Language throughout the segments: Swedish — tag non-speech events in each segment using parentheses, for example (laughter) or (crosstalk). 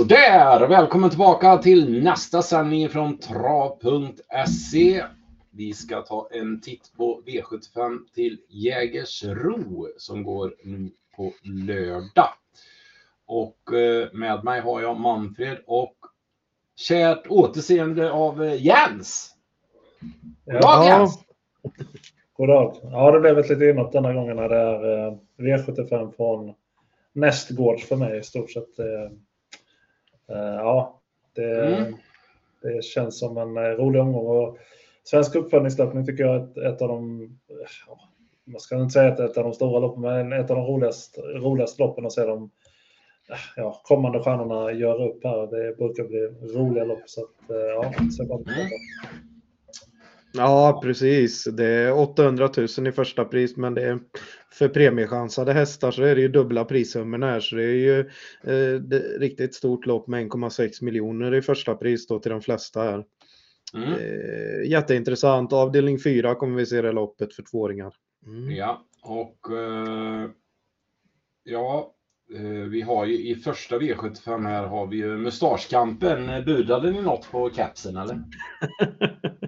Sådär, välkommen tillbaka till nästa sändning från trav.se. Vi ska ta en titt på V75 till Jägersro som går nu på lördag. Och eh, med mig har jag Manfred och kärt återseende av eh, Jens. God dag Jens! God dag. Ja, det blev ett litet inhopp denna gången när det är eh, V75 från nästgårds för mig i stort sett. Ja, det, mm. det känns som en rolig omgång. Och svensk uppföljningslöpning tycker jag är ett, av de, man ska inte säga att ett av de stora loppen, men ett av de roligaste, roligaste loppen att se de ja, kommande stjärnorna gör upp här. Det brukar bli roliga lopp. Så att, ja, se bara mm. Ja, precis. Det är 800 000 i första pris, men det är för premiechansade hästar så är det ju dubbla prissummorna här, så det är ju eh, det riktigt stort lopp med 1,6 miljoner i första pris då till de flesta här. Mm. Eh, jätteintressant. Avdelning 4 kommer vi se det loppet för tvååringar. Mm. Ja, och eh, ja, eh, vi har ju i första V75 här har vi ju mustaschkampen. Budade ni något på capsen eller? (laughs)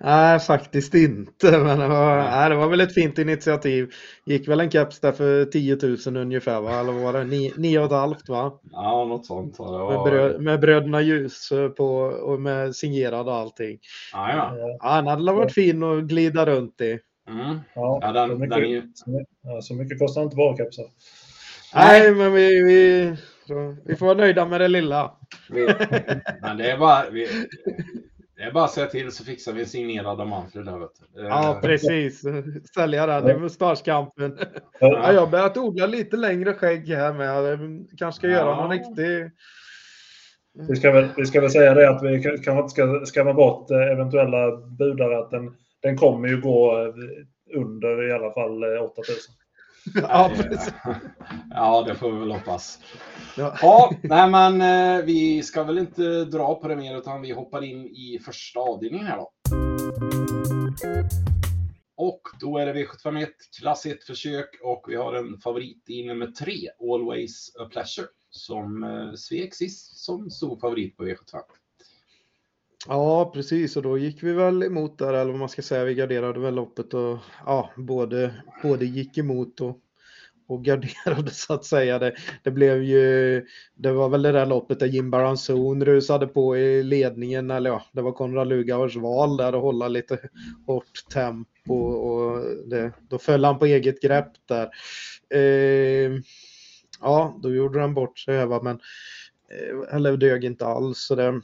Nej, faktiskt inte. Men det var, nej, det var väl ett fint initiativ. Gick väl en keps där för 10 000 ungefär, va? eller var det 9 och ett halvt? Va? Ja, något sånt. Var... Med, bröd, med bröderna ljus på och med signerad och allting. Ja, ja. ja, den hade varit fin att glida runt i. Mm. Ja, ja, den, så, mycket, den är... ja, så mycket kostar inte bara kepsar. Nej, men vi, vi, vi får vara nöjda med det lilla. Vi, (laughs) men det är bara... Vi, det är bara att säga till så fixar vi en signerad av Manfred där vet du. Ja, precis. Sälja den i mustaschkampen. Ja, jag har börjat odla lite längre skägg här med. Kanske ska ja. göra någon riktig... Vi ska, väl, vi ska väl säga det att vi kanske inte ska skrämma bort eh, eventuella budare. Att den, den kommer ju gå eh, under i alla fall 8000. Ja, precis. (laughs) ja, det får vi väl hoppas. Ja. ja, nej men eh, vi ska väl inte dra på det mer utan vi hoppar in i första avdelningen här då. Och då är det V751 klass 1 försök och vi har en favorit i nummer 3, Always a Pleasure, som eh, svek sist som stor favorit på V75. Ja, precis. Och då gick vi väl emot där, eller vad man ska säga. Vi garderade väl loppet och ja, både, både gick emot och, och (laughs) garderade så att säga. Det, det blev ju, det var väl det där loppet där Jim Baranzon rusade på i ledningen, eller ja, det var Konrad Lugauers val där att hålla lite hårt tempo och det, då föll han på eget grepp där. Eh, ja, då gjorde han bort sig, men eh, eller dög inte alls. Så det,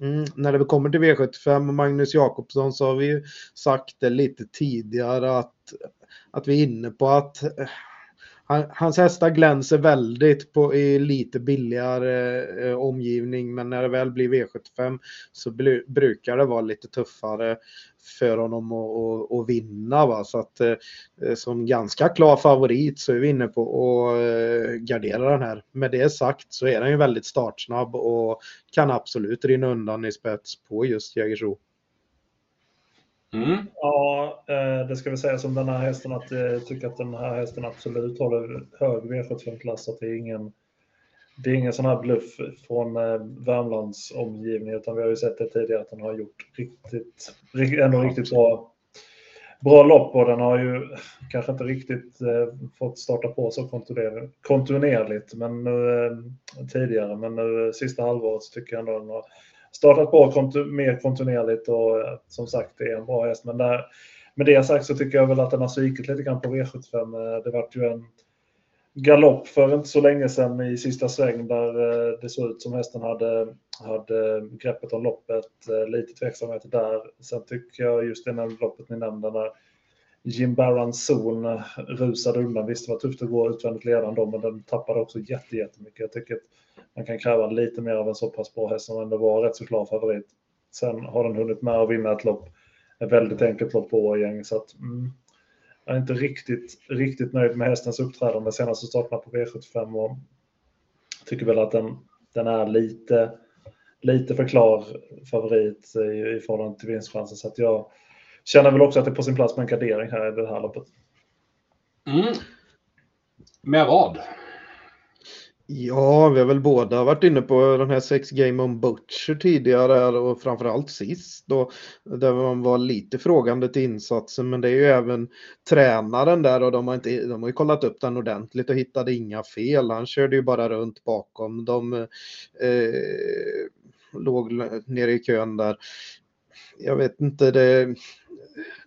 Mm, när det kommer till V75 och Magnus Jakobsson så har vi ju sagt det lite tidigare att, att vi är inne på att eh, hans hästar glänser väldigt på, i lite billigare eh, omgivning. Men när det väl blir V75 så blir, brukar det vara lite tuffare för honom att, att, att vinna. Va? Så att eh, som ganska klar favorit så är vi inne på att eh, gardera den här. Med det sagt så är den ju väldigt startsnabb och kan absolut rinna undan i spets på just Jägersro. Mm. Ja, eh, det ska vi säga som den här hästen att jag tycker att den här hästen absolut håller hög V75-klass. Att det är ingen, det är ingen sån här bluff från eh, Värmlands omgivning utan vi har ju sett det tidigare att den har gjort riktigt, ändå riktigt bra, bra lopp och den har ju kanske inte riktigt eh, fått starta på så kontinuerligt men nu, tidigare men nu sista halvåret så tycker jag ändå den har startat på kontu mer kontinuerligt och eh, som sagt det är en bra häst. Men där, med det sagt så tycker jag väl att den har svikit lite grann på V75. Eh, det vart ju en galopp för inte så länge sedan i sista sväng där eh, det såg ut som hästen hade, hade greppet om loppet. Eh, lite tveksamhet där. Sen tycker jag just det här loppet ni nämnde när Jim Barron-zon rusade undan. Visst, det var tufft att gå utvändigt ledande men den tappade också jättemycket. Jag tycker att man kan kräva lite mer av en så pass bra häst som ändå var rätt så klar favorit. Sen har den hunnit med att vinna ett lopp, ett väldigt enkelt lopp på årjäng. Så att, mm, jag är inte riktigt, riktigt nöjd med hästens uppträdande senaste starterna på V75 och tycker väl att den, den är lite, lite för klar favorit i, i förhållande till vinstchansen. Så att jag känner väl också att det är på sin plats med en gardering här i det här loppet. Mm. Med vad? Ja, vi har väl båda varit inne på den här Sex Game on Butcher tidigare och framförallt sist då, där man var lite frågande till insatsen. Men det är ju även tränaren där och de har, inte, de har ju kollat upp den ordentligt och hittade inga fel. Han körde ju bara runt bakom. De eh, låg nere i kön där. Jag vet inte, det,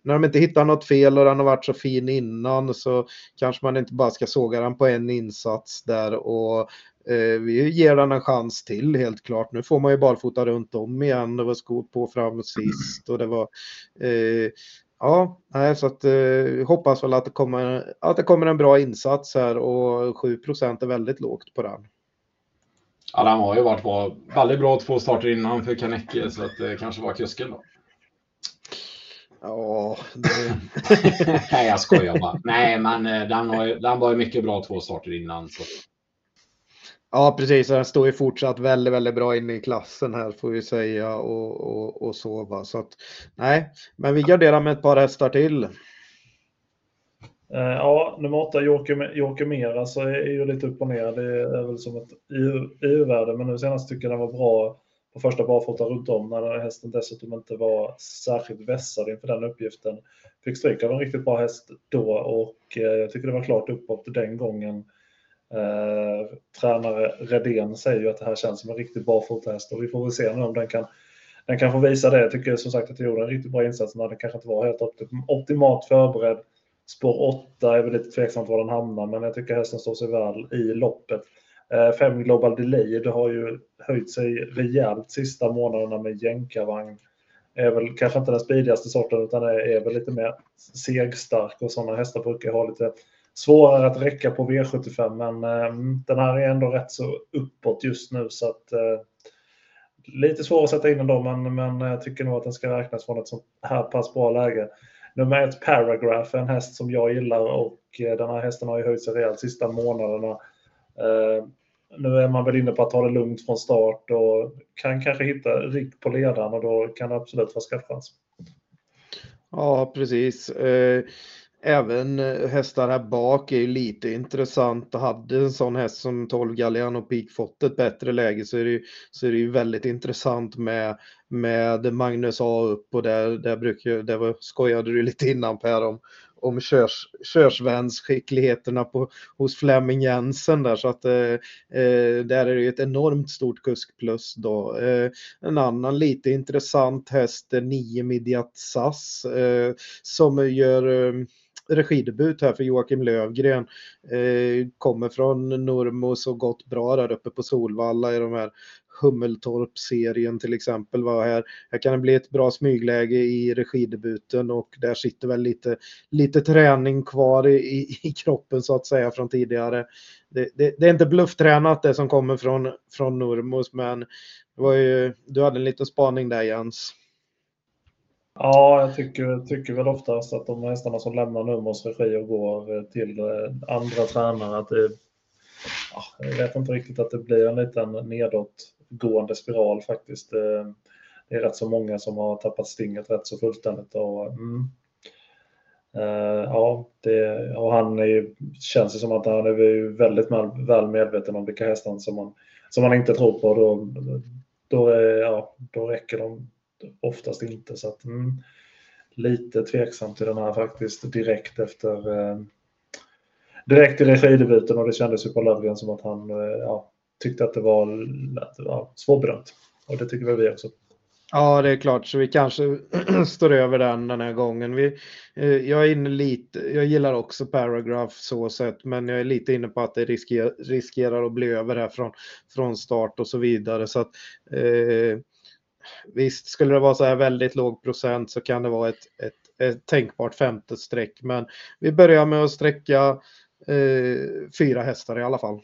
när de inte hittar något fel och den har varit så fin innan så kanske man inte bara ska såga den på en insats där och eh, vi ger den en chans till helt klart. Nu får man ju barfota runt om igen. Det var skor på fram sist och det var eh, Ja, nej, så att eh, hoppas väl att det, kommer, att det kommer en bra insats här och 7% är väldigt lågt på den. Ja, han har ju varit bra, väldigt bra två starter innan för Kanecke så att det kanske var kusken då. Ja, det... (laughs) Nej, jag skojar bara. Nej, men eh, den, har, den var ju mycket bra två starter innan. Så. Ja, precis. Den står ju fortsatt väldigt, väldigt bra inne i klassen här får vi säga och, och, och så. Va? Så att, nej, men vi garderar med ett par hästar till. Eh, ja, nummer åtta, Joker Mera, så är ju lite upp och ner. Det är väl som ett EU-värde, men nu senast tycker jag den var bra på första barfota runt om när hästen dessutom inte var särskilt vässad inför den uppgiften. Fick stryk av en riktigt bra häst då och eh, jag tycker det var klart uppåt den gången. Eh, tränare Redén säger ju att det här känns som en riktigt barfotahäst och vi får väl se nu om den kan, den kan få visa det. Jag tycker som sagt att jag gjorde en riktigt bra insats när den kanske inte var helt optimalt förberedd. Spår 8 är väl lite tveksamt var den hamnar men jag tycker hästen står sig väl i loppet. Eh, 5 Global Delay, det har ju höjt sig rejält sista månaderna med jänkarvagn. Är väl kanske inte den speedigaste sorten utan är, är väl lite mer segstark och sådana hästar brukar ha lite svårare att räcka på V75 men eh, den här är ändå rätt så uppåt just nu så att eh, lite svår att sätta in ändå men, men jag tycker nog att den ska räknas från ett sånt här pass bra läge. Nummer ett Paragraph, en häst som jag gillar och eh, den här hästen har ju höjt sig rejält sista månaderna. Eh, nu är man väl inne på att ta det lugnt från start och kan kanske hitta rikt på ledaren och då kan det absolut vara skattchans. Ja, precis. Eh, även hästar här bak är ju lite intressant. Hade en sån häst som 12 Gallian och Peak fått ett bättre läge så är det ju, så är det ju väldigt intressant med, med Magnus A upp och där, där, brukar, där var, skojade du lite innan Per om, om körs, körsvänsskickligheterna på, hos Flemming Jensen där så att eh, eh, där är det ju ett enormt stort kuskplus då. Eh, en annan lite intressant häst är 9 Midiat Sass eh, som gör eh, regidebut här för Joakim Lövgren. Eh, kommer från Nurmos och gått bra där uppe på Solvalla i de här Hummeltorp-serien till exempel var här. Här kan det bli ett bra smygläge i regidebuten och där sitter väl lite, lite träning kvar i, i kroppen så att säga från tidigare. Det, det, det är inte blufftränat det som kommer från, från Nurmos men det var ju, du hade en liten spaning där Jens. Ja, jag tycker, tycker väl oftast att de hästarna som lämnar nummers regi och går eh, till eh, andra tränare att det ja, jag vet inte riktigt att det blir en liten nedåtgående spiral faktiskt. Eh, det är rätt så många som har tappat stinget rätt så fullständigt. Och, mm, Uh, ja, det, och han är, känns det som att han är väldigt väl medveten om vilka hästar som man, som man inte tror på. Då, då, är, ja, då räcker de oftast inte. Så att, mm, lite tveksam till den här faktiskt direkt efter eh, direkt i regidebuten och det kändes ju på Löfgren som att han eh, ja, tyckte att det var var svårbedömt. Och det tycker väl vi också. Ja, det är klart, så vi kanske (clears throat) står över den den här gången. Vi, eh, jag är inne lite, jag gillar också Paragraph så sett, men jag är lite inne på att det riskerar, riskerar att bli över här från, från start och så vidare. Så att, eh, visst, skulle det vara så här väldigt låg procent så kan det vara ett, ett, ett tänkbart femte streck, men vi börjar med att sträcka eh, fyra hästar i alla fall.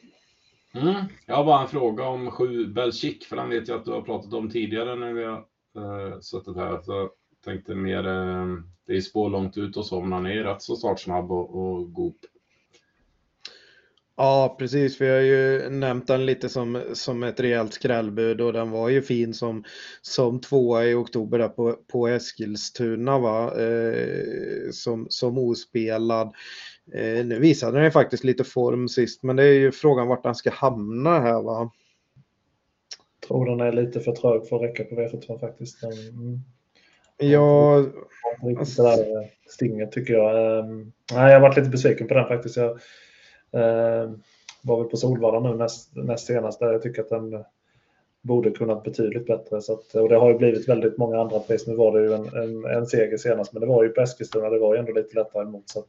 Mm. Jag har bara en fråga om sju Belchik, för den vet jag att du har pratat om tidigare när vi har eh, suttit här. Så jag tänkte mer, eh, det är spår långt ut och så, men han är rätt så startsnabb och, och god. Ja, precis. Vi har ju nämnt den lite som, som ett rejält skrällbud och den var ju fin som, som tvåa i oktober där på, på Eskilstuna, va? Eh, som, som ospelad. Eh, nu visade den faktiskt lite form sist, men det är ju frågan vart den ska hamna här va. Jag tror den är lite för trög för att räcka på V75 faktiskt. Mm. Ja, det där stinget tycker jag. Um, nej, jag har varit lite besviken på den faktiskt. Jag uh, var väl på Solvalla nu näst, näst senast där jag tycker att den borde kunnat betydligt bättre. Så att, och det har ju blivit väldigt många andra pris. Nu var det ju en, en, en seger senast, men det var ju på Eskilstuna. Det var ju ändå lite lättare emot. Så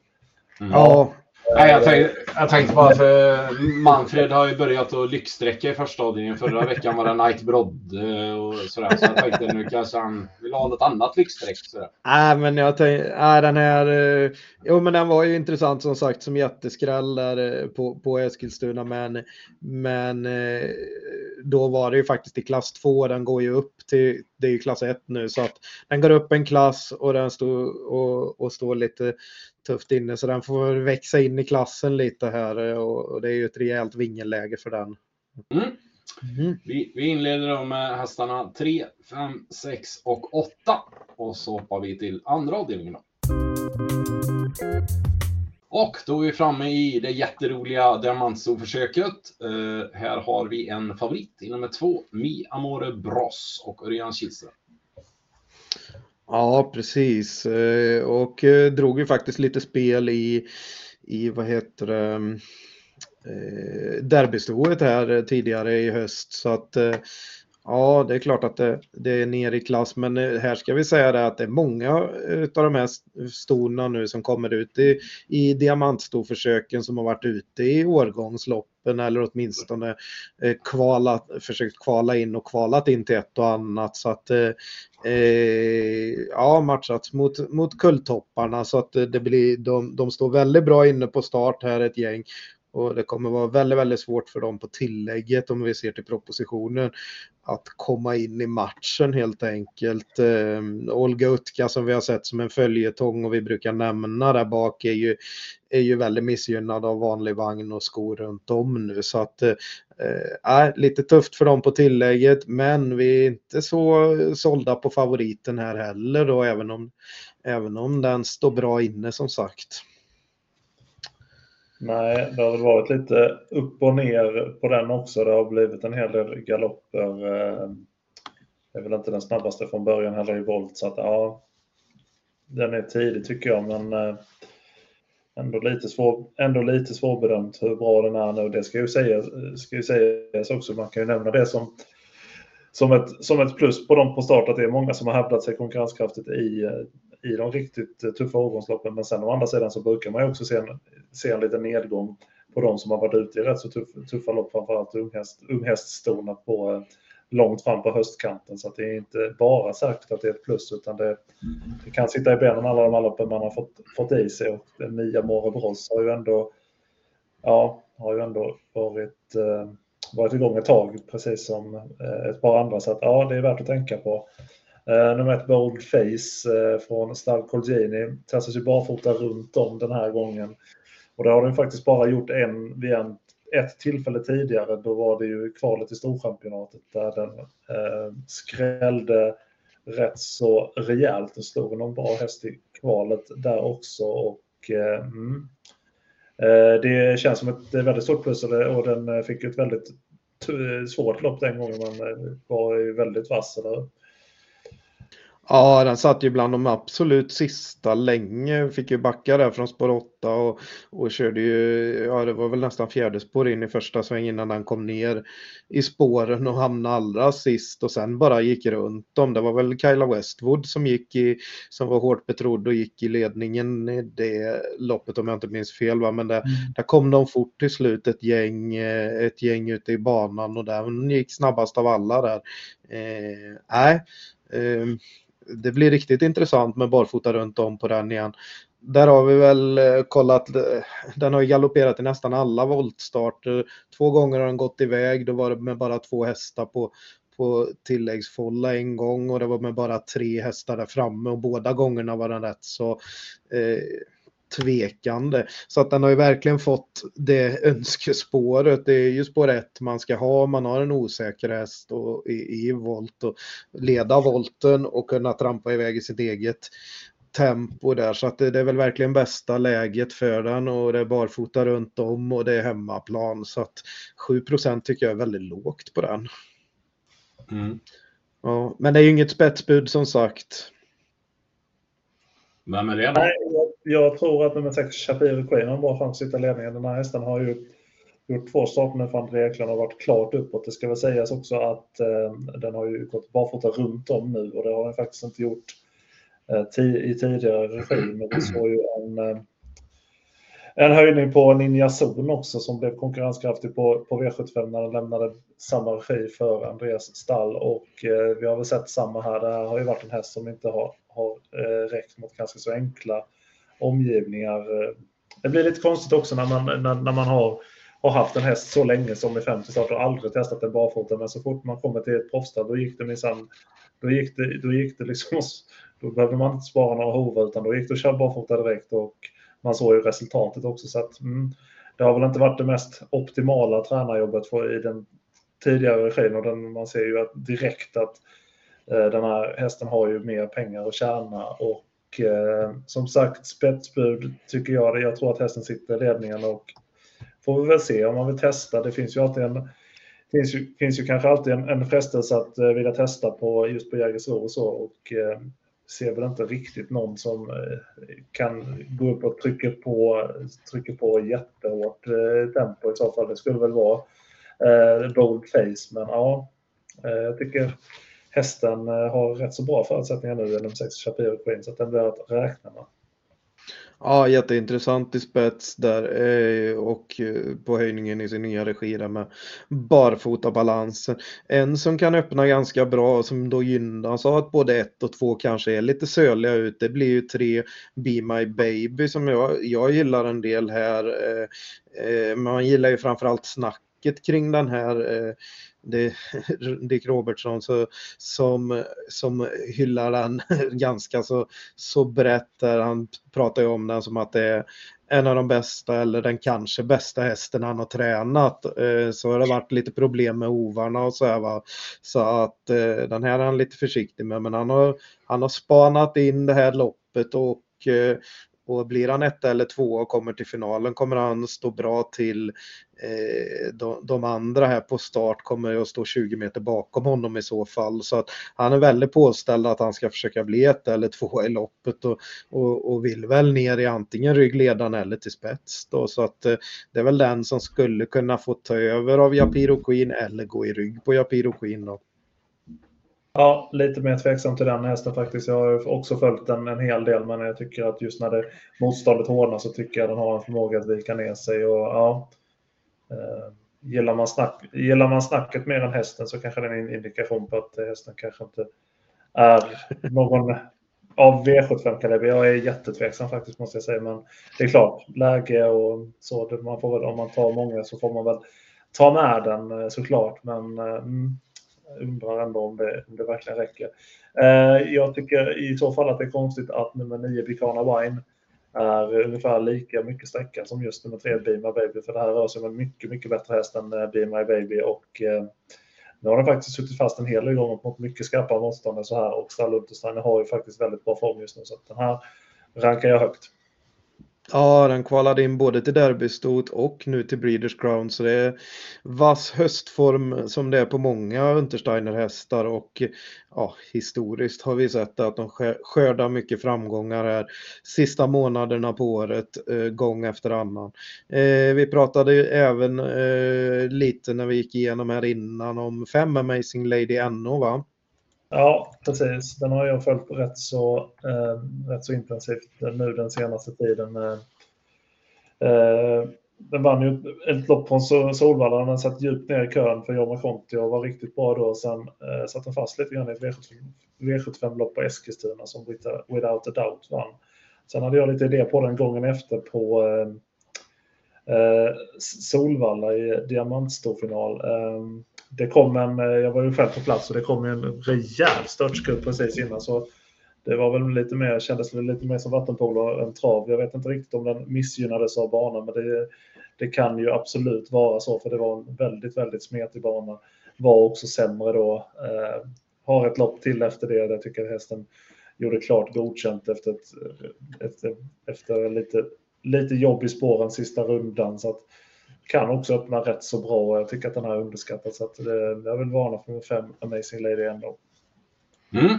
Mm. Ja. Nej, jag, tänkte, jag tänkte bara för Manfred har ju börjat att lyxsträcka i första avdelningen. Förra veckan var det Night Brodde och sådär. Så jag tänkte nu kanske han vill ha något annat lyxsträck. Nej, men jag tänkte, nej, den här, eh, jo men den var ju intressant som sagt som jätteskräll där eh, på, på Eskilstuna. Men, men eh, då var det ju faktiskt i klass 2. Den går ju upp till, det är ju klass 1 nu. Så att den går upp en klass och den står och, och står lite tufft inne så den får växa in i klassen lite här och det är ju ett rejält vingelläge för den. Mm. Mm. Vi, vi, inleder då med hästarna 3, 5, 6 och 8 och så hoppar vi till andra avdelningen. Då. Och då är vi framme i det jätteroliga Diamantsto-försöket. Uh, här har vi en favorit i nummer 2, Mi Amore Bros och Örjan Kihlström. Ja, precis. Eh, och eh, drog ju faktiskt lite spel i, i vad heter det, mm, eh, derbystoet här tidigare i höst. Så att ja, det är klart att det, det, är ner i klass, men här ska vi säga det att det är många av de här storna nu som kommer ut i, i diamantstorförsöken som har varit ute i årgångsloppen eller åtminstone eh, kvalat, försökt kvala in och kvalat in till ett och annat. Så att eh, eh ja, matchats mot, mot kulltopparna så att eh, det blir, de, de står väldigt bra inne på start här ett gäng. Och det kommer vara väldigt, väldigt svårt för dem på tillägget om vi ser till propositionen att komma in i matchen helt enkelt. Eh, Olga Utka som vi har sett som en följetong och vi brukar nämna där bak är ju, är ju väldigt missgynnad av vanlig vagn och skor runt om nu så att eh, äh, lite tufft för dem på tillägget men vi är inte så sålda på favoriten här heller då även om, även om den står bra inne som sagt. Nej, det har väl varit lite upp och ner på den också. Det har blivit en hel del galopper. Det är väl inte den snabbaste från början heller i volt, så att ja, den är tidig tycker jag, men eh, ändå lite, svår, ändå lite svårbedömt hur bra den är nu. Det ska ju sägas, ska ju sägas också, man kan ju nämna det som, som, ett, som ett plus på dem på start, att det är många som har hävdat sig konkurrenskraftigt i, eh, i de riktigt eh, tuffa årgångsloppen. Men sen å andra sidan så brukar man ju också se en, se en liten nedgång på de som har varit ute i rätt så tuff, tuffa lopp, framförallt unghäst, unghäststorna på eh, långt fram på höstkanten. Så att det är inte bara säkert att det är ett plus utan det, det kan sitta i benen alla de här loppen man har fått, fått i sig. Och den nya More Bros har ju ändå, ja, har ju ändå varit, eh, varit igång ett tag, precis som eh, ett par andra. Så att ja, det är värt att tänka på. Uh, nummer ett Bold Face uh, från Stav Colgjini testas ju barfota runt om den här gången. Och det har den faktiskt bara gjort en vid en, ett tillfälle tidigare. Då var det ju kvalet i Storchampionatet där den uh, skrällde rätt så rejält. Den slog någon bra häst i kvalet där också. Och, mm, det känns som ett väldigt stort plus och den fick ett väldigt svårt lopp den gången. Man var ju väldigt vass. Eller? Ja, den satt ju bland de absolut sista länge. Fick ju backa där från spår 8 och, och körde ju, ja det var väl nästan fjärde spår in i första sväng innan den kom ner i spåren och hamnade allra sist och sen bara gick runt dem. Det var väl Kyla Westwood som gick i, som var hårt betrodd och gick i ledningen i det loppet om jag inte minns fel. Va? Men där, mm. där kom de fort till slut ett gäng, ett gäng ute i banan och den gick snabbast av alla där. Eh, nej, eh, det blir riktigt intressant med barfota runt om på den igen. Där har vi väl eh, kollat, eh, den har ju galopperat i nästan alla voltstarter. Två gånger har den gått iväg, då var det med bara två hästar på, på tilläggsfolla en gång och det var med bara tre hästar där framme och båda gångerna var den rätt så eh, tvekande. Så att den har ju verkligen fått det önskespåret. Det är ju spår ett man ska ha. Man har en osäker häst och, i, i volt och leda volten och kunna trampa iväg i sitt eget tempo där så att det, det, är väl verkligen bästa läget för den och det är barfota runt om och det är hemmaplan så att 7% tycker jag är väldigt lågt på den. Mm. Ja, men det är ju inget spetsbud som sagt. Vem är det då? Nej, jag, jag, tror att nummer 6 Shapiro Queen har en bra chans att sitta ledningen. Den här hästen har ju gjort två starter nu för André Eklund och varit klart uppåt. Det ska väl sägas också att eh, den har ju gått barfota runt om nu och det har den faktiskt inte gjort eh, i tidigare regi. Men vi såg ju en, eh, en höjning på Ninja Zon också som blev konkurrenskraftig på, på V75 när den lämnade samma regi för Andreas stall och eh, vi har väl sett samma här. Det här har ju varit en häst som inte har, har eh, räckt mot ganska så enkla omgivningar. Eh, det blir lite konstigt också när man, när, när man har har haft en häst så länge som i 50 starter och aldrig testat den barfota. Men så fort man kommer till ett proffsstall då gick det minsann, då gick det, då gick det liksom, då behövde man inte spara några hovar utan då gick det att köra barfota direkt och man såg ju resultatet också. Så att, mm, det har väl inte varit det mest optimala tränarjobbet för, i den tidigare regin och den, man ser ju att direkt att eh, Eh, den här hästen har ju mer pengar att tjäna och eh, som sagt spetsbud tycker jag det. Jag tror att hästen sitter i ledningen och får vi väl se om man vill testa. Det finns ju alltid en finns ju, finns ju kanske alltid en, en frestelse att eh, vilja testa på just på Jägersro och så och eh, ser väl inte riktigt någon som eh, kan gå upp och trycka på, trycka på jättehårt eh, tempo i så fall. Det skulle väl vara eh, bold face, men ja, eh, jag tycker hästen eh, har rätt så bra förutsättningar nu, nummer 6 Shapiro Queen, så att den blir att räkna med. Ja, jätteintressant i spets där eh, och eh, på höjningen i sin nya regi där med barfotabalansen. En som kan öppna ganska bra som då gynnas av att både ett och två kanske är lite söliga ut. Det blir ju tre Be My Baby som jag, jag gillar en del här. Man gillar ju framförallt snacket kring den här det, Dick Robertson så, som, som hyllar den (laughs) ganska så, så brett. Där han pratar ju om den som att det är en av de bästa eller den kanske bästa hästen han har tränat. Eh, så har det varit lite problem med ovarna och så här va. Så att eh, den här är han lite försiktig med men han har, han har spanat in det här loppet och eh, och blir han ett eller två och kommer till finalen kommer han stå bra till. Eh, de, de, andra här på start kommer att stå 20 meter bakom honom i så fall. Så att han är väldigt påställd att han ska försöka bli ett eller två i loppet och, och, och vill väl ner i antingen ryggledaren eller till spets. Då. Så att eh, det är väl den som skulle kunna få ta över av Japiro Queen eller gå i rygg på Japiro Queen. Då. Ja, lite mer tveksam till den hästen faktiskt. Jag har också följt den en hel del, men jag tycker att just när det motståndet hårdnar så tycker jag den har en förmåga att vika ner sig. Och, ja, eh, gillar, man snack, gillar man snacket mer än hästen så kanske det är en indikation på att hästen kanske inte är någon av V75-kaliber. Jag är jättetveksam faktiskt måste jag säga, men det är klart, läge och så. Man får väl, om man tar många så får man väl ta med den eh, såklart, men eh, mm, undrar ändå om det, om det verkligen räcker. Eh, jag tycker i så fall att det är konstigt att nummer 9 Bicana Wine är ungefär lika mycket sträcka som just nummer 3 Be My Baby. För det här rör sig om en mycket, mycket bättre häst än eh, Be My Baby. Och eh, nu har den faktiskt suttit fast en hel del gånger mot mycket skarpa motståndare så här. Och Stall Untersteiner har ju faktiskt väldigt bra form just nu. Så den här rankar jag högt. Ja, den kvalade in både till derbystot och nu till Breeders Crown. Så det är vass höstform som det är på många Untersteiner-hästar och ja, historiskt har vi sett att de skördar mycket framgångar här sista månaderna på året, eh, gång efter annan. Eh, vi pratade även eh, lite när vi gick igenom här innan om fem Amazing Lady NO va? Ja, precis. Den har jag följt rätt så, eh, rätt så intensivt nu den senaste tiden. Eh, eh den vann ju ett lopp från Solvalla. Den satt djupt ner i kön för Jorma Conti och var riktigt bra då. Sen eh, satt den fast lite grann i ett V75-lopp på Eskilstuna som Without a Doubt vann. Sen hade jag lite idé på den gången efter på eh, eh Solvalla i diamantstorfinal. Eh, det kom en, eh, jag var ju själv på plats och det kom en rejäl störtskutt precis innan. Så det var väl lite mer, kändes lite mer som vattenpolo än trav. Jag vet inte riktigt om den missgynnades av banan, men det, det kan ju absolut vara så, för det var en väldigt, väldigt smetig bana. Var också sämre då. Eh, har ett lopp till efter det, där jag tycker att hästen gjorde klart godkänt efter, ett, efter, efter lite, lite jobb i spåren sista rundan. Så att, kan också öppna rätt så bra och jag tycker att den här är underskattad. Så att det, jag vill varna för fem Amazing Lady ändå. Mm.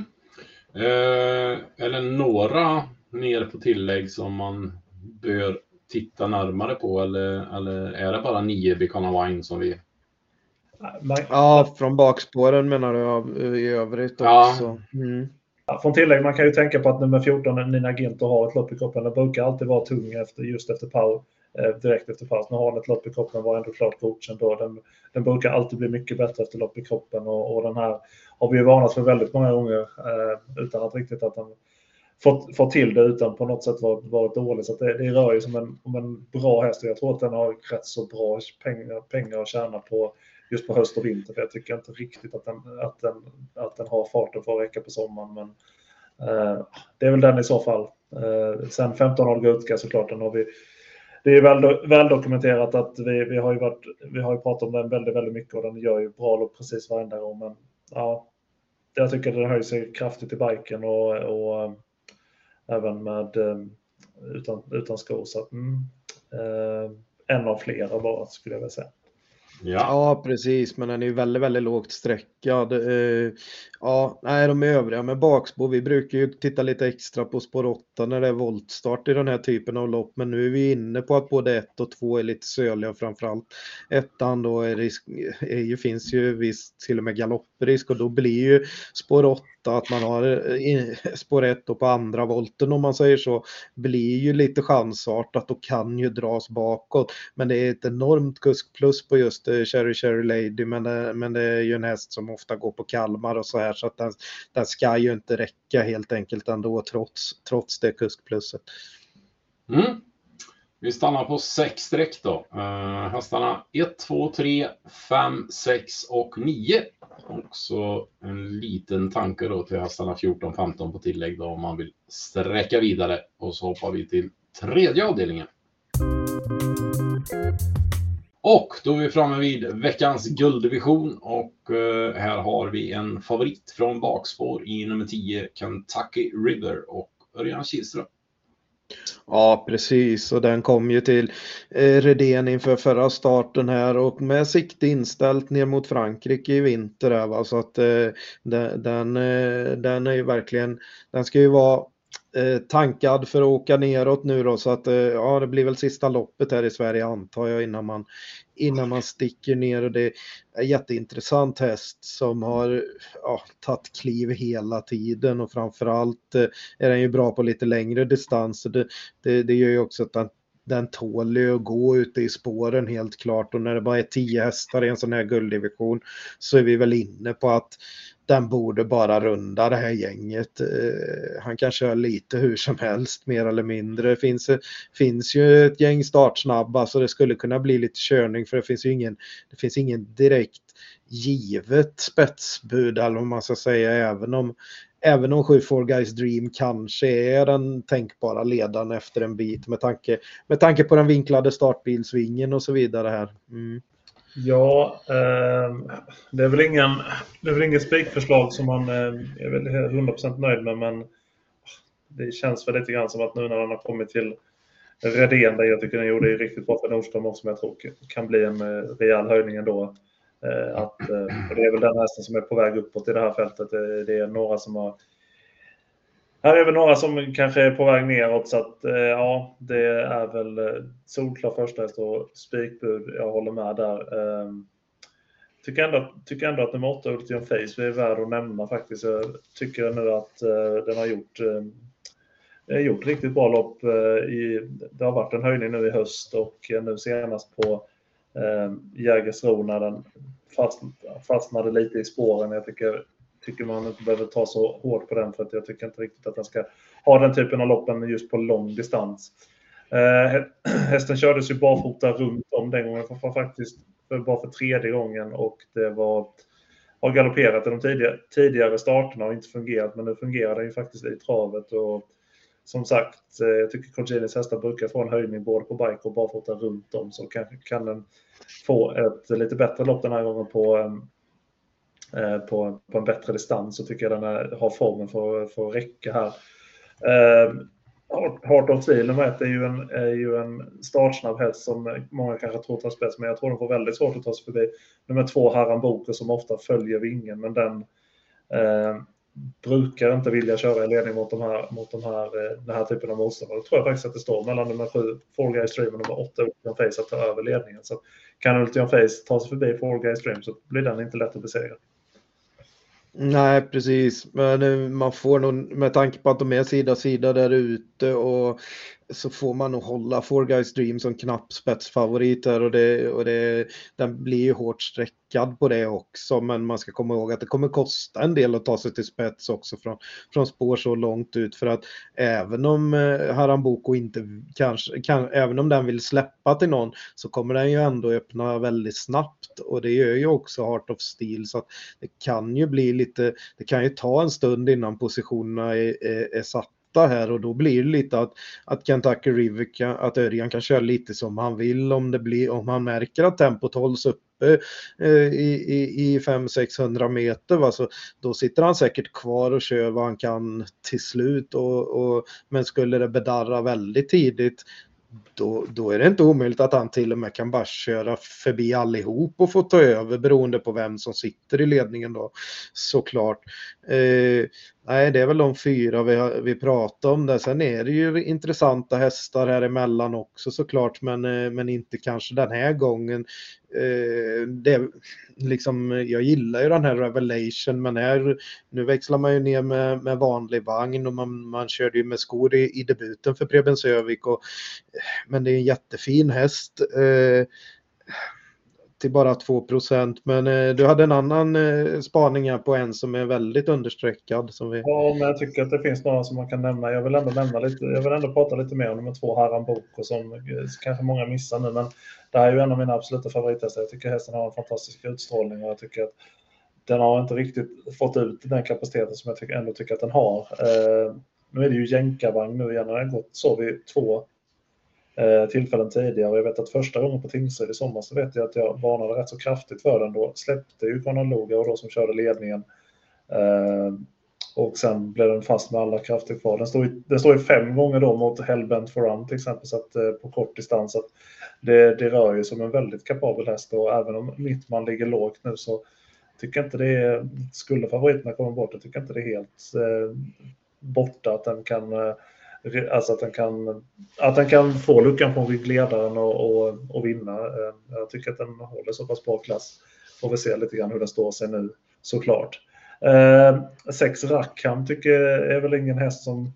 Eh, är det några mer på tillägg som man bör titta närmare på eller, eller är det bara nio Bicana Wine som vi... Ja, från bakspåren menar du i övrigt också. Ja. Mm. Ja, från tillägg, man kan ju tänka på att nummer 14, Nina Ginto, har ett lopp i kroppen. Den brukar alltid vara tung efter, just efter eh, Eh, direkt efter paus. Nu har den ett lopp i kroppen, var ändå klart godkänd då. Den, den brukar alltid bli mycket bättre efter lopp i kroppen och, och den här har vi ju varnat för väldigt många gånger eh, utan att riktigt att den fått, fått till det utan på något sätt varit, varit dålig. Så det, det rör ju som en, om en bra häst och jag tror att den har rätt så bra pengar, pengar att tjäna på just på höst och vinter. För jag tycker inte riktigt att den, att den, att den har farten för att räcka på sommaren. Men eh, det är väl den i så fall. Eh, sen 15 år Gutka såklart, den har vi det är väl, väl dokumenterat att vi, vi, har ju varit, vi har ju pratat om den väldigt, väldigt mycket och den gör ju bra lopp precis varenda gång. Men ja, jag tycker den höjer sig kraftigt i biken och, och äh, även med äh, utan, utan skor. Så mm, äh, en av flera bara skulle jag vilja säga. Ja. ja, precis, men den är ju väldigt, väldigt lågt sträckad. Eh, ja, nej, de övriga med bakspår, vi brukar ju titta lite extra på spår 8 när det är voltstart i den här typen av lopp, men nu är vi inne på att både 1 och 2 är lite söliga framförallt. Ettan då är risk, är ju, finns ju visst till och med galopprisk. Och då blir ju spår 8 att man har eh, spår 1 och på andra volten om man säger så, blir ju lite chansartat och kan ju dras bakåt. Men det är ett enormt kuskplus på just eh, Cherry Cherry Lady, men det, men det är ju en häst som ofta går på Kalmar och så här så att den, den ska ju inte räcka helt enkelt ändå trots, trots det kuskplusset. Mm. Vi stannar på sex streck då. Uh, hästarna 1, 2, 3, 5, 6 och 9. Också en liten tanke då till hästarna 14, 15 på tillägg då om man vill sträcka vidare. Och så hoppar vi till tredje avdelningen. Och då är vi framme vid veckans gulddivision och eh, här har vi en favorit från bakspår i nummer 10, Kentucky River och Örjan Kihlström. Ja, precis. Och den kom ju till eh, Redén inför förra starten här och med sikte inställt ner mot Frankrike i vinter. Här, va? Så att eh, den, den eh, är ju verkligen, den ska ju vara Eh, tankad för att åka neråt nu då så att eh, ja, det blir väl sista loppet här i Sverige antar jag innan man, innan man sticker ner och det är en jätteintressant häst som har ja, tagit kliv hela tiden och framförallt eh, är den ju bra på lite längre distanser. Det, det, det gör ju också att den den tål ju att gå ute i spåren helt klart och när det bara är tio hästar i en sån här gulddivision så är vi väl inne på att den borde bara runda det här gänget. Eh, han kan köra lite hur som helst mer eller mindre. Det finns, finns ju ett gäng startsnabba så det skulle kunna bli lite körning för det finns ju ingen, det finns ingen direkt givet spetsbud eller vad man ska säga även om Även om 7 Guys Dream kanske är den tänkbara ledaren efter en bit med tanke, med tanke på den vinklade startbilsvingen och så vidare här. Mm. Ja, eh, det är väl ingen, det är väl ingen spikförslag som man eh, är väl 100% nöjd med, men det känns väl lite grann som att nu när han har kommit till Redén, där jag tycker den gjorde det riktigt bra för Nordström också, som jag tror kan bli en eh, rejäl höjning ändå. Eh, att, eh, och det är väl den hästen som är på väg uppåt i det här fältet. Det, det är några som har här är väl några som kanske är på väg neråt så att ja, det är väl solklar första häst och spikbud. Jag håller med där. Ehm, tycker ändå, tycker ändå att nummer 8 Ultion Face är värd att nämna faktiskt. Jag tycker nu att den har gjort, ehm, gjort riktigt bra lopp. I, det har varit en höjning nu i höst och nu senast på Eh, Jägersro när den fast, fastnade lite i spåren. Jag tycker tycker man inte behöver ta så hårt på den för att jag tycker inte riktigt att den ska ha den typen av loppen just på lång distans. Eh, (clears throat) hästen kördes ju barfota runt om den gången, för, faktiskt för, bara för tredje gången och det var har galopperat i de tidigare, tidigare starterna och inte fungerat, men nu fungerar den ju faktiskt i travet. Och som sagt, eh, jag tycker Congenis hästar brukar få en höjning både på bike och barfota runt om, så kanske kan den få ett lite bättre lopp den här gången på, ehm, eh, på, på en bättre distans så tycker jag den är, har formen för, för att räcka här. Heart of Steel nummer ett är ju en, är ju en startsnabb häst som många kanske tror tar spets, men jag tror den får väldigt svårt att ta sig förbi. Nummer två, Haram Boker, som ofta följer vingen, men den eh, brukar inte vilja köra i ledning mot, de här, mot de här, eh, den här typen av motståndare. Då tror jag faktiskt att det står mellan nummer sju, Fall Guy Stream, och nummer åtta, Ultion Face, att ta över ledningen. Så kan Ultion Face ta sig förbi Fall Guy Stream så blir den inte lätt att besegra. Nej, precis. Men eh, man får nog, med tanke på att de är sida sida där ute och så får man nog hålla Four Guys Dream som knapp spetsfavorit och, det, och det, den blir ju hårt sträckad på det också. Men man ska komma ihåg att det kommer kosta en del att ta sig till spets också från, från spår så långt ut. För att även om eh, Haramboko inte kanske, kan, även om den vill släppa till någon så kommer den ju ändå öppna väldigt snabbt. Och det gör ju också Heart of Steel så att det kan ju bli lite, det kan ju ta en stund innan positionerna är, är, är satta här och då blir det lite att, att Kentucky River kan, att Örjan kan köra lite som han vill om det blir, om han märker att tempot hålls uppe eh, i, i, i 500-600 meter. Va? Så då sitter han säkert kvar och kör vad han kan till slut. Och, och, men skulle det bedarra väldigt tidigt då, då är det inte omöjligt att han till och med kan bara köra förbi allihop och få ta över beroende på vem som sitter i ledningen då såklart. Eh, nej, det är väl de fyra vi, vi pratar om där. Sen är det ju intressanta hästar här emellan också såklart, men, eh, men inte kanske den här gången. Eh, det, liksom, jag gillar ju den här Revelation, men här, nu växlar man ju ner med, med vanlig vagn och man, man körde ju med skor i, i debuten för Preben Sövik. Och, men det är en jättefin häst. Eh, till bara 2% Men eh, du hade en annan eh, spaning här på en som är väldigt understreckad. Som vi... Ja, men jag tycker att det finns några som man kan nämna. Jag vill ändå nämna lite. Jag vill ändå prata lite mer om nummer två, Haram Boko, som eh, kanske många missar nu. Men det här är ju en av mina absoluta favorithästar. Jag tycker hästen har en fantastisk utstrålning och jag tycker att den har inte riktigt fått ut den kapaciteten som jag tycker, ändå tycker att den har. Eh, nu är det ju jänkarvagn nu igen. Den har gått så vid två Eh, tillfällen tidigare. Jag vet att första gången på Tingsryd i sommar så vet jag att jag varnade rätt så kraftigt för den. Då släppte ju Conor och då som körde ledningen. Eh, och sen blev den fast med alla krafter kvar. Den står ju, den står fem gånger då mot Hellbent for Run till exempel, så att, eh, på kort distans. Så det, det rör ju som en väldigt kapabel häst och även om Mittman ligger lågt nu så tycker jag inte det är, skulle favoriterna komma bort, jag tycker inte det är helt eh, borta att den kan eh, Alltså att den kan, att han kan få luckan från ryggledaren och, och, och vinna. Eh, jag tycker att den håller så pass bra klass. Får vi se lite grann hur den står sig nu såklart. Eh, sex Rackham tycker jag är väl ingen häst som,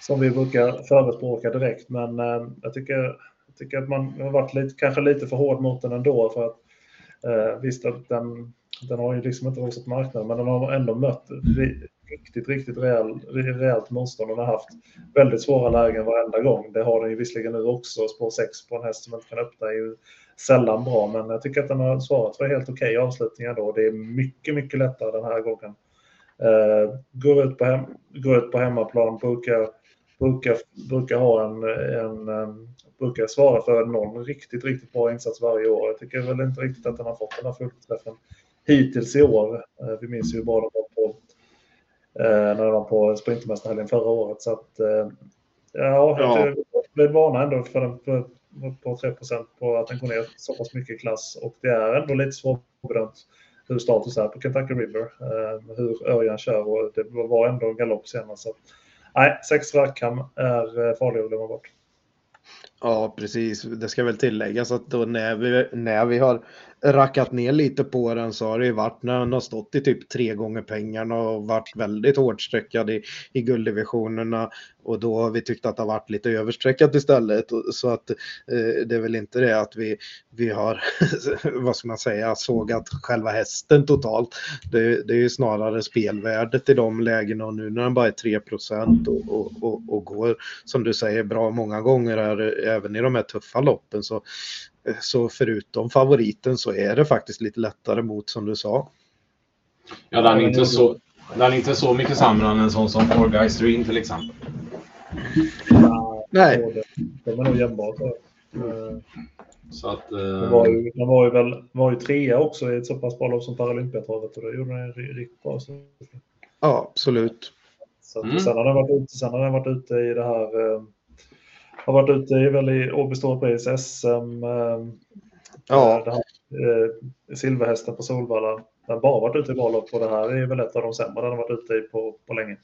som vi brukar förespråka direkt, men eh, jag, tycker, jag tycker att man har varit lite, kanske lite för hård mot den ändå. För att, eh, visst, att den, den har ju liksom inte rosat marknaden, men den har ändå mött riktigt, riktigt rejäl, rejält motstånd. Den har haft väldigt svåra lägen varenda gång. Det har den ju visserligen nu också. Spår 6 på en häst som inte kan öppna är ju sällan bra, men jag tycker att den har svarat för helt okej okay avslutningar då. Det är mycket, mycket lättare den här gången. Uh, går, ut på hem, går ut på hemmaplan, brukar, brukar, brukar ha en, en um, brukar svara för någon riktigt, riktigt bra insats varje år. Jag tycker väl inte riktigt att den har fått den här fullträffen hittills i år. Uh, vi minns ju bara de var när de var på Sprintermästarhelgen förra året. Så att, eh, ja, jag vill varna ändå för den på, på 3 på att den går ner så pass mycket i klass. Och det är ändå lite svårbedömt hur status är på Kentucky River. Eh, hur Örjan kör och det var ändå en galopp senast. Så, nej, sex Rackham är farlig att glömma bort. Ja, precis. Det ska väl tilläggas att då när vi, när vi har rackat ner lite på den så har det ju varit när han har stått i typ tre gånger pengarna och varit väldigt hårdstreckad i, i gulddivisionerna och då har vi tyckt att det har varit lite överstreckat istället. Så att eh, det är väl inte det att vi, vi har, (laughs) vad ska man säga, sågat själva hästen totalt. Det, det är ju snarare spelvärdet i de lägena och nu när den bara är 3 och, och, och, och går, som du säger, bra många gånger här, även i de här tuffa loppen så så förutom favoriten så är det faktiskt lite lättare mot som du sa. Ja, den är inte så, den är inte så mycket sämre än en sån som Four Guys Dream till exempel. Nej. De är nog jämnbara. Så att, eh... den, var ju, den var ju väl var ju trea också i ett så pass bra lopp som Paralympiatravet och då gjorde den riktigt bra. Ja, absolut. Så att, mm. sen, har den varit ute, sen har den varit ute i det här eh, har varit ute i, väl i Åby Storpris SM. Ja. Här, eh, silverhästen på Solvalla. Den har bara varit ute i bra lopp och det här är väl ett av de sämre den har varit ute i på, på länge.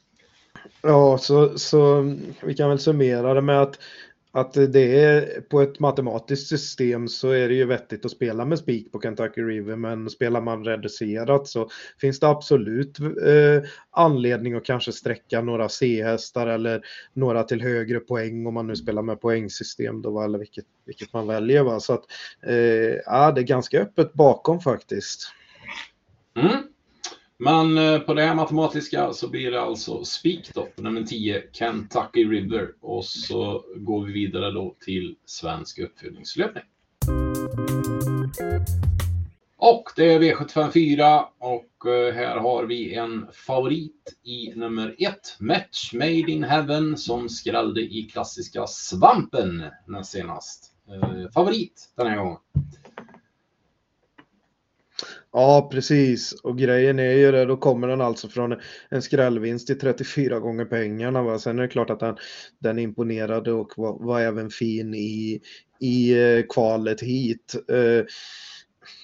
Ja, så, så vi kan väl summera det med att att det är på ett matematiskt system så är det ju vettigt att spela med spik på Kentucky River men spelar man reducerat så finns det absolut eh, anledning att kanske sträcka några C-hästar eller några till högre poäng om man nu spelar med poängsystem då eller vilket, vilket man väljer. Va? Så att eh, ja, det är ganska öppet bakom faktiskt. Mm. Men eh, på det här matematiska så blir det alltså spik då, nummer 10, Kentucky River. Och så går vi vidare då till svensk uppföljningslöpning. Och det är V754 och eh, här har vi en favorit i nummer 1, Match Made in Heaven, som skrällde i klassiska Svampen näst senast. Eh, favorit den här gången. Ja, precis. Och grejen är ju det, då kommer den alltså från en skrällvinst till 34 gånger pengarna. Va? Sen är det klart att den, den imponerade och var, var även fin i, i eh, kvalet hit. Eh,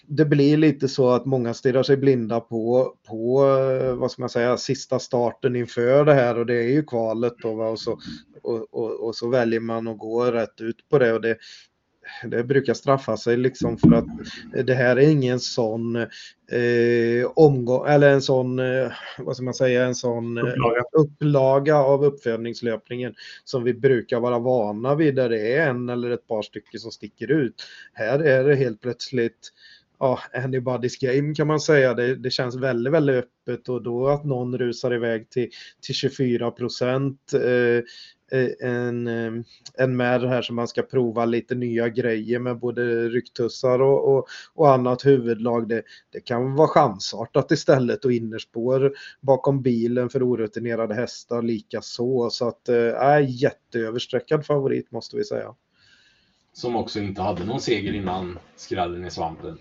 det blir lite så att många stirrar sig blinda på, på eh, vad ska man säga, sista starten inför det här och det är ju kvalet då, va? Och, så, och, och, och så väljer man att gå rätt ut på det och det, det brukar straffa sig liksom för att det här är ingen sån eh, omgång eller en sån, eh, vad ska man säga, en sån eh, upplaga. upplaga av uppfödningslöpningen som vi brukar vara vana vid där det är en eller ett par stycken som sticker ut. Här är det helt plötsligt ja, anybody's game kan man säga. Det, det, känns väldigt, väldigt öppet och då att någon rusar iväg till, till 24 procent eh, Eh, en, eh, en med här som man ska prova lite nya grejer med både rycktussar och, och, och annat huvudlag. Det, det kan vara chansartat istället och innerspår bakom bilen för orutinerade hästar lika så. Så att äh, jätteöversträckad favorit måste vi säga. Som också inte hade någon seger innan skrällen i svampen.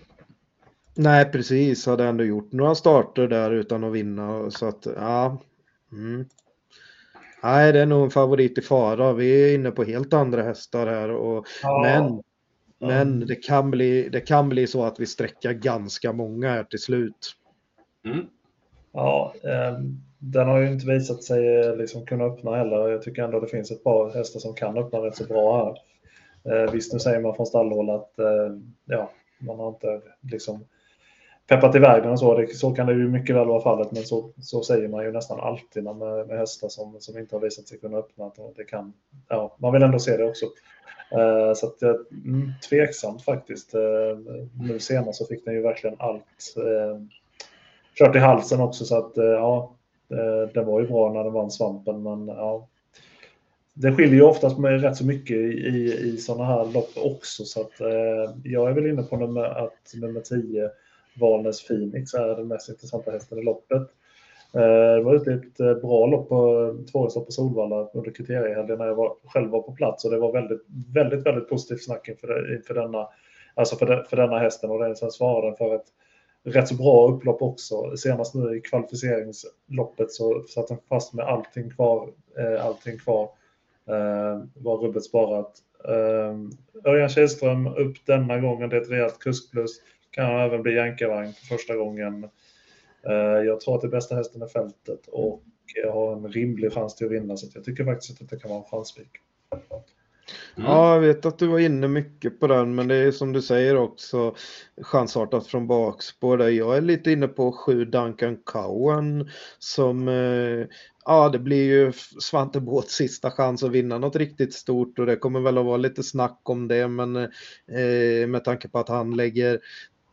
Nej, precis. Hade ändå gjort några starter där utan att vinna. Så att, ja. Mm. Nej, det är nog en favorit i fara. Vi är inne på helt andra hästar här. Och, ja. Men, men det, kan bli, det kan bli så att vi sträcker ganska många här till slut. Mm. Ja, eh, den har ju inte visat sig eh, liksom kunna öppna heller. Jag tycker ändå det finns ett par hästar som kan öppna rätt så bra här. Eh, visst, nu säger man från stallhåll att eh, ja, man har inte liksom peppat iväg den och så. Det, så kan det ju mycket väl vara fallet, men så, så säger man ju nästan alltid med, med hästar som, som inte har visat sig kunna öppna. Det kan, ja, man vill ändå se det också. Uh, så att, uh, tveksamt faktiskt. Uh, nu senast så fick den ju verkligen allt uh, kört i halsen också, så att ja, det var ju bra när den vann svampen, men ja, det skiljer ju oftast med rätt så mycket i, i sådana här lopp också, så att jag är väl inne på nummer, att nummer 10 Valnäs Phoenix är den mest intressanta hästen i loppet. Eh, det var ute ett eh, bra lopp på tvåhjulslopp på Solvalla under kriteriehelgen när jag var, själv var på plats och det var väldigt, väldigt, väldigt positivt snack inför, inför, denna, alltså för, de, för denna hästen och den sen svarade för ett rätt så bra upplopp också. Senast nu i kvalificeringsloppet så satt den fast med allting kvar. Eh, allting kvar var rubbet sparat. Örjan Kihlström upp denna gången, det är ett rejält kuskplus kan även bli jänkarvagn för första gången. Eh, jag tror att det är bästa hästen är fältet och jag har en rimlig chans till att vinna så jag tycker faktiskt att det kan vara en chanspik. Mm. Ja, jag vet att du var inne mycket på den, men det är som du säger också chansartat från bakspår. Där. Jag är lite inne på sju Duncan Cowan som, eh, ja det blir ju Svante Båths sista chans att vinna något riktigt stort och det kommer väl att vara lite snack om det, men eh, med tanke på att han lägger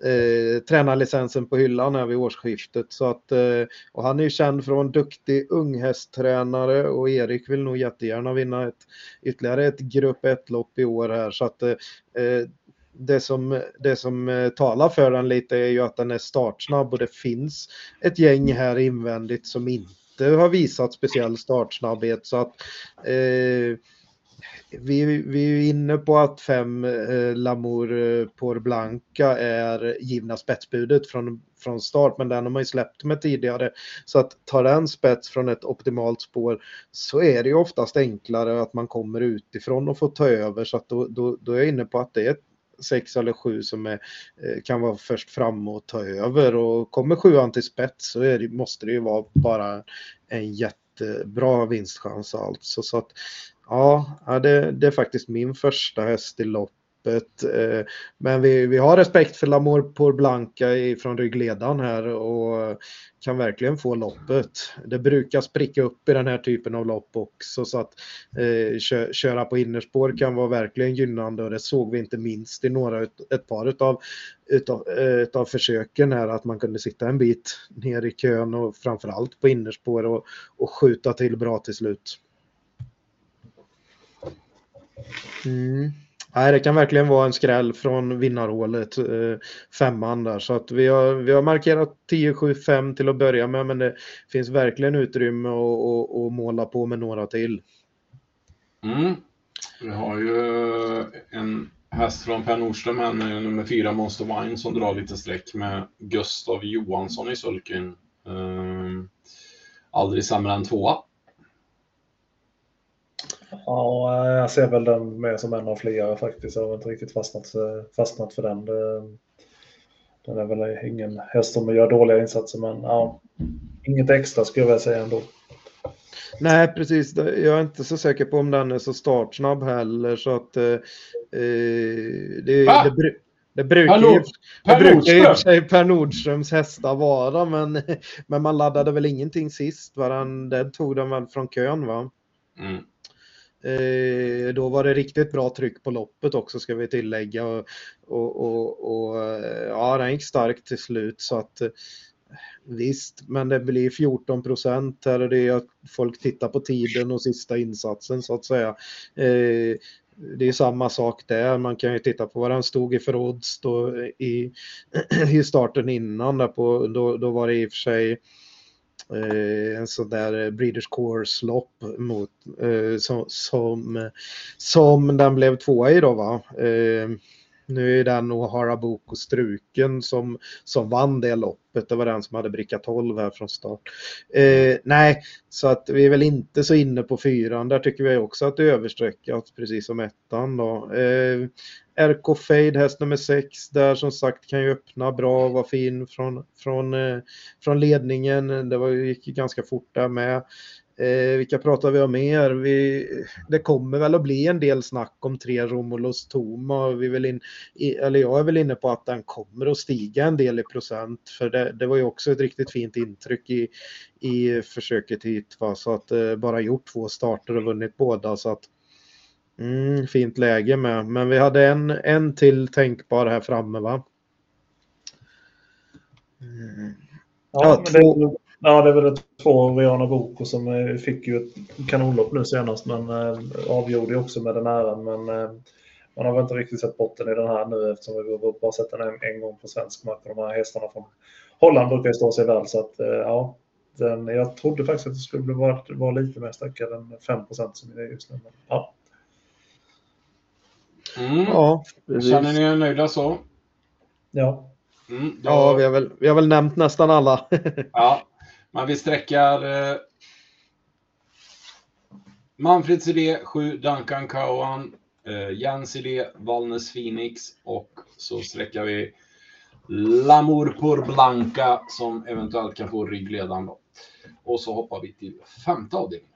eh, tränarlicensen på hyllan här vid årsskiftet. Så att, eh, och han är ju känd för att vara en duktig unghästtränare och Erik vill nog jättegärna vinna ett, ytterligare ett grupp 1-lopp i år här. Så att, eh, eh det som, det som eh, talar för den lite är ju att den är startsnabb och det finns ett gäng här invändigt som inte har visat speciell startsnabbhet. Så att eh, vi, vi är inne på att fem eh, Lamour eh, por Blanca är givna spetsbudet från, från start, men den har man ju släppt med tidigare. Så att ta den spets från ett optimalt spår så är det ju oftast enklare att man kommer utifrån och får ta över. Så att då, då, då är jag inne på att det är sex eller sju som är, eh, kan vara först fram och ta över och kommer sjuan till spets så det, måste det ju vara bara en jättebra vinstchans alltså. Så att Ja, det, det är faktiskt min första häst i loppet. Eh, men vi, vi har respekt för Lamour por Blanca från ryggledaren här och kan verkligen få loppet. Det brukar spricka upp i den här typen av lopp också så att eh, köra på innerspår kan vara verkligen gynnande och det såg vi inte minst i några, ett par utav, utav, eh, utav försöken här att man kunde sitta en bit ner i kön och framförallt på innerspår och, och skjuta till bra till slut. Mm. Nej, det kan verkligen vara en skräll från vinnarhålet, eh, femman där. Så att vi har, vi har markerat 10, 7, 5 till att börja med, men det finns verkligen utrymme att, att, måla på med några till. Mm. Vi har ju eh, en häst från Per Nordström här med nummer 4 Monster Wine som drar lite streck med Gustav Johansson i sulken. Um, aldrig sämre än tvåa. Ja, jag ser väl den med som en av flera faktiskt. Jag har inte riktigt fastnat, fastnat för den. Den är väl ingen häst som gör dåliga insatser, men ja, inget extra skulle jag vilja säga ändå. Nej, precis. Jag är inte så säker på om den är så startsnabb heller, så att eh, det, ah! det, det brukar, ju, det brukar för sig Per Nordströms hästar vara, men, (laughs) men man laddade väl ingenting sist. Va? Den, den tog den väl från kön, va? Mm. Eh, då var det riktigt bra tryck på loppet också ska vi tillägga. Och, och, och, och eh, ja, den gick starkt till slut så att eh, visst, men det blir 14 procent här och det är att folk tittar på tiden och sista insatsen så att säga. Eh, det är samma sak där. Man kan ju titta på vad den stod i för odds då i, (clears throat) i starten innan. Där på, då, då var det i och för sig Eh, en sån där eh, Breeders Course-lopp mot, eh, som, som, som den blev tvåa i då va. Eh, nu är den O'Hara Boko struken som, som vann det loppet. Det var den som hade bricka 12 här från start. Eh, nej, så att vi är väl inte så inne på fyran. Där tycker vi också att det är överstreckat, precis som ettan då. Eh, RK Fade, häst nummer 6, där som sagt kan ju öppna bra och vara fin från, från, eh, från ledningen. Det var, gick ju ganska fort där med. Eh, vilka pratar vi om mer? Vi, det kommer väl att bli en del snack om tre Romulus Toma. Vi vill in, eller jag är väl inne på att den kommer att stiga en del i procent. För det, det var ju också ett riktigt fint intryck i, i försöket hit. Va? Så att eh, bara gjort två starter och vunnit båda. Så att, mm, fint läge med. Men vi hade en, en till tänkbar här framme va? Mm. Ja, ja två... Ja, det är väl två Rihanna Boko som eh, fick ju ett kanonlopp nu senast, men eh, avgjorde också med den äran. Men eh, man har väl inte riktigt sett botten i den här nu eftersom vi bara sett den en, en gång på svensk mark. De här hästarna från Holland brukar ju stå sig väl, så att ja. Den, jag trodde faktiskt att det skulle vara, vara lite mer stackad än 5% som det är just nu. Men, ja. Mm. ja Känner ni er nöjda så? Ja. Mm, då... Ja, vi har, väl, vi har väl nämnt nästan alla. (laughs) ja, men vi sträckar eh, Manfred Silé, 7 Duncan Cowan, eh, Jens Silé, Valnes Phoenix och så sträckar vi Lamour por Blanca som eventuellt kan få ryggledaren då. Och så hoppar vi till femte avdelningen.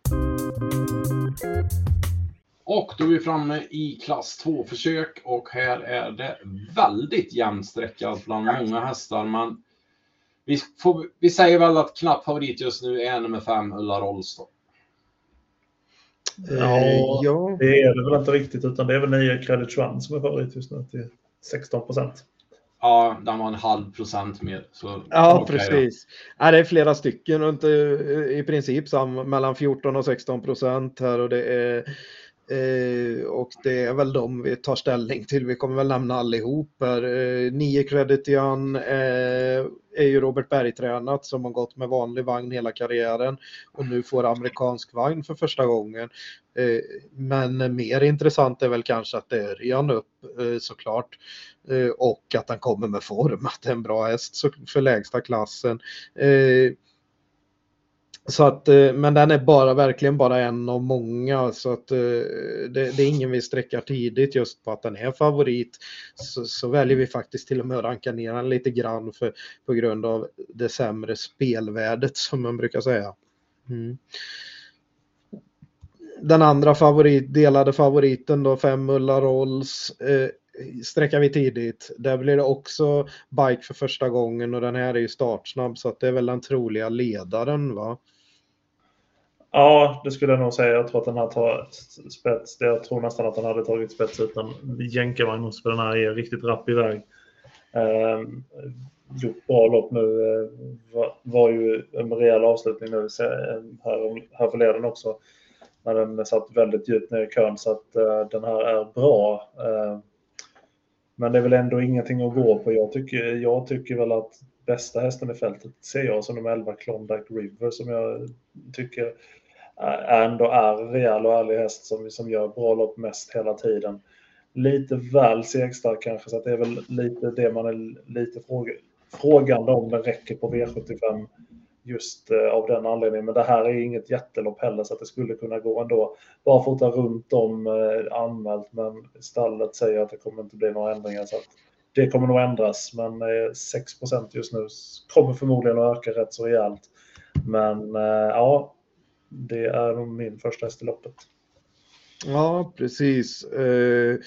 Och då är vi framme i klass 2-försök och här är det väldigt jämnsträckat bland många hästar. Men vi, får, vi säger väl att knapp favorit just nu är nummer 5, Ulla Rolls. Då. Ja, ja, det är det väl inte riktigt utan det är väl 9 Credit One som är favorit just nu till 16 procent. Ja, den var en halv procent mer. Så, ja, okay, precis. Ja. det är flera stycken runt i princip sam, mellan 14 och 16 procent här och det är Eh, Eh, och det är väl de vi tar ställning till. Vi kommer väl nämna allihop här. Eh, nio credit igen eh, är ju Robert Berg-tränat som har gått med vanlig vagn hela karriären och nu får amerikansk vagn för första gången. Eh, men mer intressant är väl kanske att det är Örjan upp såklart och att han kommer med form, att det är en bra häst för lägsta klassen. Så att, eh, men den är bara verkligen bara en av många så att eh, det, det, är ingen vi sträckar tidigt just på att den är favorit. Så, så, väljer vi faktiskt till och med att ranka ner den lite grann för, på grund av det sämre spelvärdet som man brukar säga. Mm. Den andra favorit, delade favoriten då, fem Ulla Rolls. Eh, sträckar vi tidigt. Där blir det också bike för första gången och den här är ju startsnabb så att det är väl den troliga ledaren va? Ja, det skulle jag nog säga. Jag tror att den här tar spets. Jag tror nästan att den hade tagit spets utan jänkarvagn för den här är riktigt rapp iväg. Eh, gjort bra lopp nu. Eh, var, var, ju en rejäl avslutning nu här, här förleden också. När den satt väldigt djupt ner i kön så att eh, den här är bra. Eh, men det är väl ändå ingenting att gå på. Jag tycker, jag tycker väl att bästa hästen i fältet ser jag som nummer 11 Klondike River som jag tycker ändå är en rejäl och ärlig häst som, som gör bra lopp mest hela tiden. Lite väl segstark kanske, så att det är väl lite det man är lite fråga, frågande om den räcker på V75 just eh, av den anledningen. Men det här är inget jättelopp heller så att det skulle kunna gå ändå. Bara fota runt om eh, anmält men stallet säger att det kommer inte bli några ändringar. Så att det kommer nog ändras men eh, 6% just nu kommer förmodligen att öka rätt så rejält. Men ja, det är nog min första häst i loppet. Ja, precis. Eh,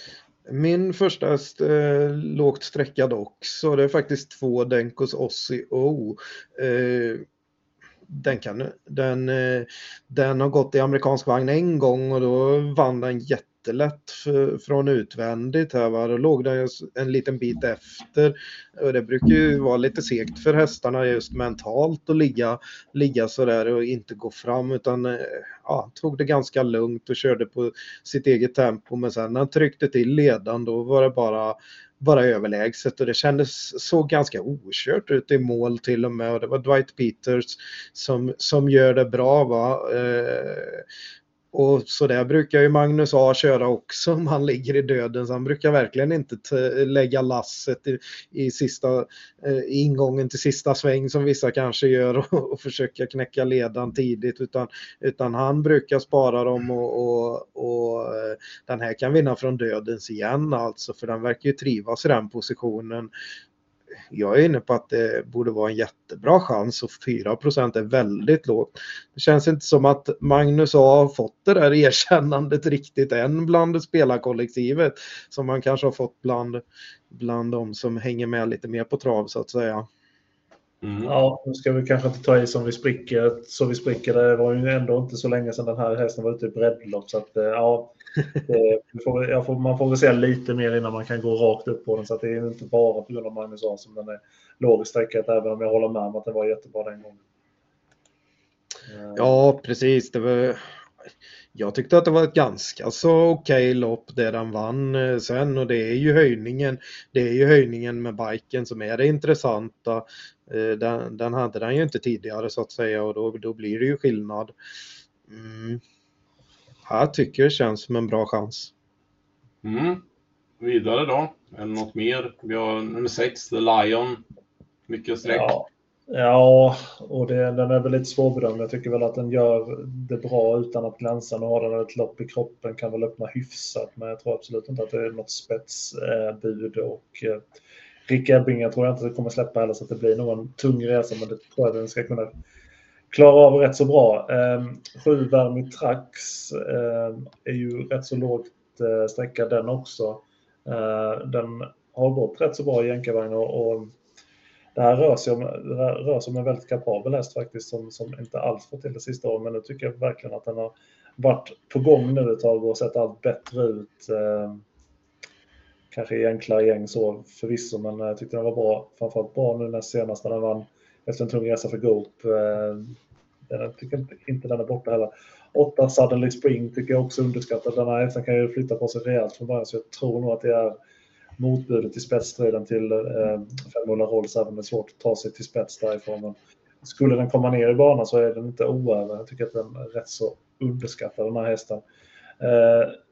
min första häst eh, lågt sträckad också. Det är faktiskt två Denkos Ossi O. Eh, den, kan, den, eh, den har gått i amerikansk vagn en gång och då vann den jätte jättelätt för, från utvändigt här va. Då låg den en liten bit efter. Och det brukar ju vara lite segt för hästarna just mentalt att ligga, ligga sådär och inte gå fram utan eh, ja, tog det ganska lugnt och körde på sitt eget tempo. Men sen när han tryckte till ledan då var det bara bara överlägset och det kändes så ganska okört ut i mål till och med och det var Dwight Peters som, som gör det bra. Va? Eh, och så där brukar ju Magnus A köra också om han ligger i döden. Så han brukar verkligen inte lägga lasset i, i sista eh, ingången till sista sväng som vissa kanske gör och, och försöka knäcka ledan tidigt. Utan, utan han brukar spara dem och, och, och eh, den här kan vinna från dödens igen alltså. För den verkar ju trivas i den positionen jag är inne på att det borde vara en jättebra chans och 4% är väldigt lågt. Det känns inte som att Magnus A har fått det där erkännandet riktigt än bland spelarkollektivet som man kanske har fått bland, bland de som hänger med lite mer på trav så att säga. Mm. Ja, nu ska vi kanske inte ta i som vi spricker, så vi spricker. Det var ju ändå inte så länge sedan den här hästen var ute i breddlopp. Så att, eh, ja, det, får, får, man får väl se lite mer innan man kan gå rakt upp på den. Så att det är inte bara på grund av Magnus A som den är låg i sträcket, även om jag håller med om att det var jättebra den gången. Ja, precis. Det var, jag tyckte att det var ett ganska så okej lopp där han vann eh, sen och det är ju höjningen. Det är ju höjningen med biken som är det intressanta. Eh, den, den hade den ju inte tidigare så att säga och då, då blir det ju skillnad. Mm. Jag tycker det känns som en bra chans. Mm. Vidare då? Är det något mer? Vi har nummer 6, The Lion. Mycket streck. Ja. Ja, och det, den är väl lite svårbedömd. Jag tycker väl att den gör det bra utan att glänsa. Nu har den ett lopp i kroppen, kan väl öppna hyfsat, men jag tror absolut inte att det är något spetsbud. och eh, Rick Ebbinge tror jag inte det kommer släppa heller, så att det blir nog en tung resa, men det tror jag den ska kunna klara av rätt så bra. Eh, sju Vermitrax eh, är ju rätt så lågt eh, den också. Eh, den har gått rätt så bra i jänkarvagn och, och det här rör sig om, rör sig om en väldigt kapabel häst faktiskt som, som inte alls fått till det sista året. Men nu tycker jag verkligen att den har varit på gång nu ett tag och sett allt bättre ut. Eh, kanske i enklare gäng så förvisso, men jag tyckte den var bra. Framförallt bra nu näst senast när den vann efter en tung resa för Goop. Eh, jag tycker inte den är borta heller. 8 Suddenly Spring tycker jag också underskattar Den här hästen kan ju flytta på sig rejält från början så jag tror nog att det är motbudet i spetsstriden till eh, Femola Rolls, även om det är svårt att ta sig till spets därifrån. Men skulle den komma ner i banan så är den inte oöver. Jag tycker att den är rätt så underskattad den här hästen.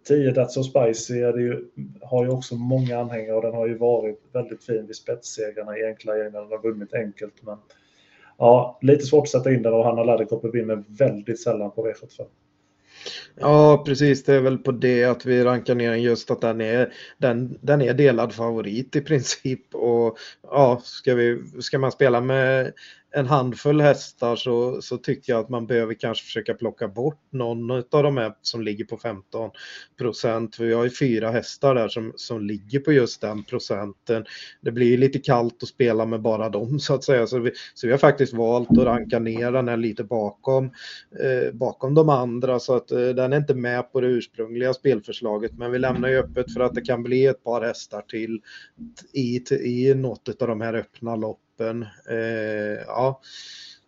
10 eh, That's So Spicy är ju, har ju också många anhängare och den har ju varit väldigt fin vid spetssegrarna i enkla gäng när den har vunnit enkelt. Men ja, lite svårt att sätta in den och Hanna Läderkoppe vinner väldigt sällan på V75. Ja, precis. Det är väl på det att vi rankar ner den just att den är, den, den är delad favorit i princip. Och ja, ska, vi, ska man spela med en handfull hästar så, så tycker jag att man behöver kanske försöka plocka bort någon av de här som ligger på 15 procent. Vi har ju fyra hästar där som, som ligger på just den procenten. Det blir lite kallt att spela med bara dem så att säga. Så vi, så vi har faktiskt valt att ranka ner den här lite bakom, eh, bakom de andra så att eh, den är inte med på det ursprungliga spelförslaget. Men vi lämnar ju öppet för att det kan bli ett par hästar till i, i något av de här öppna loppen gruppen. Eh, ja.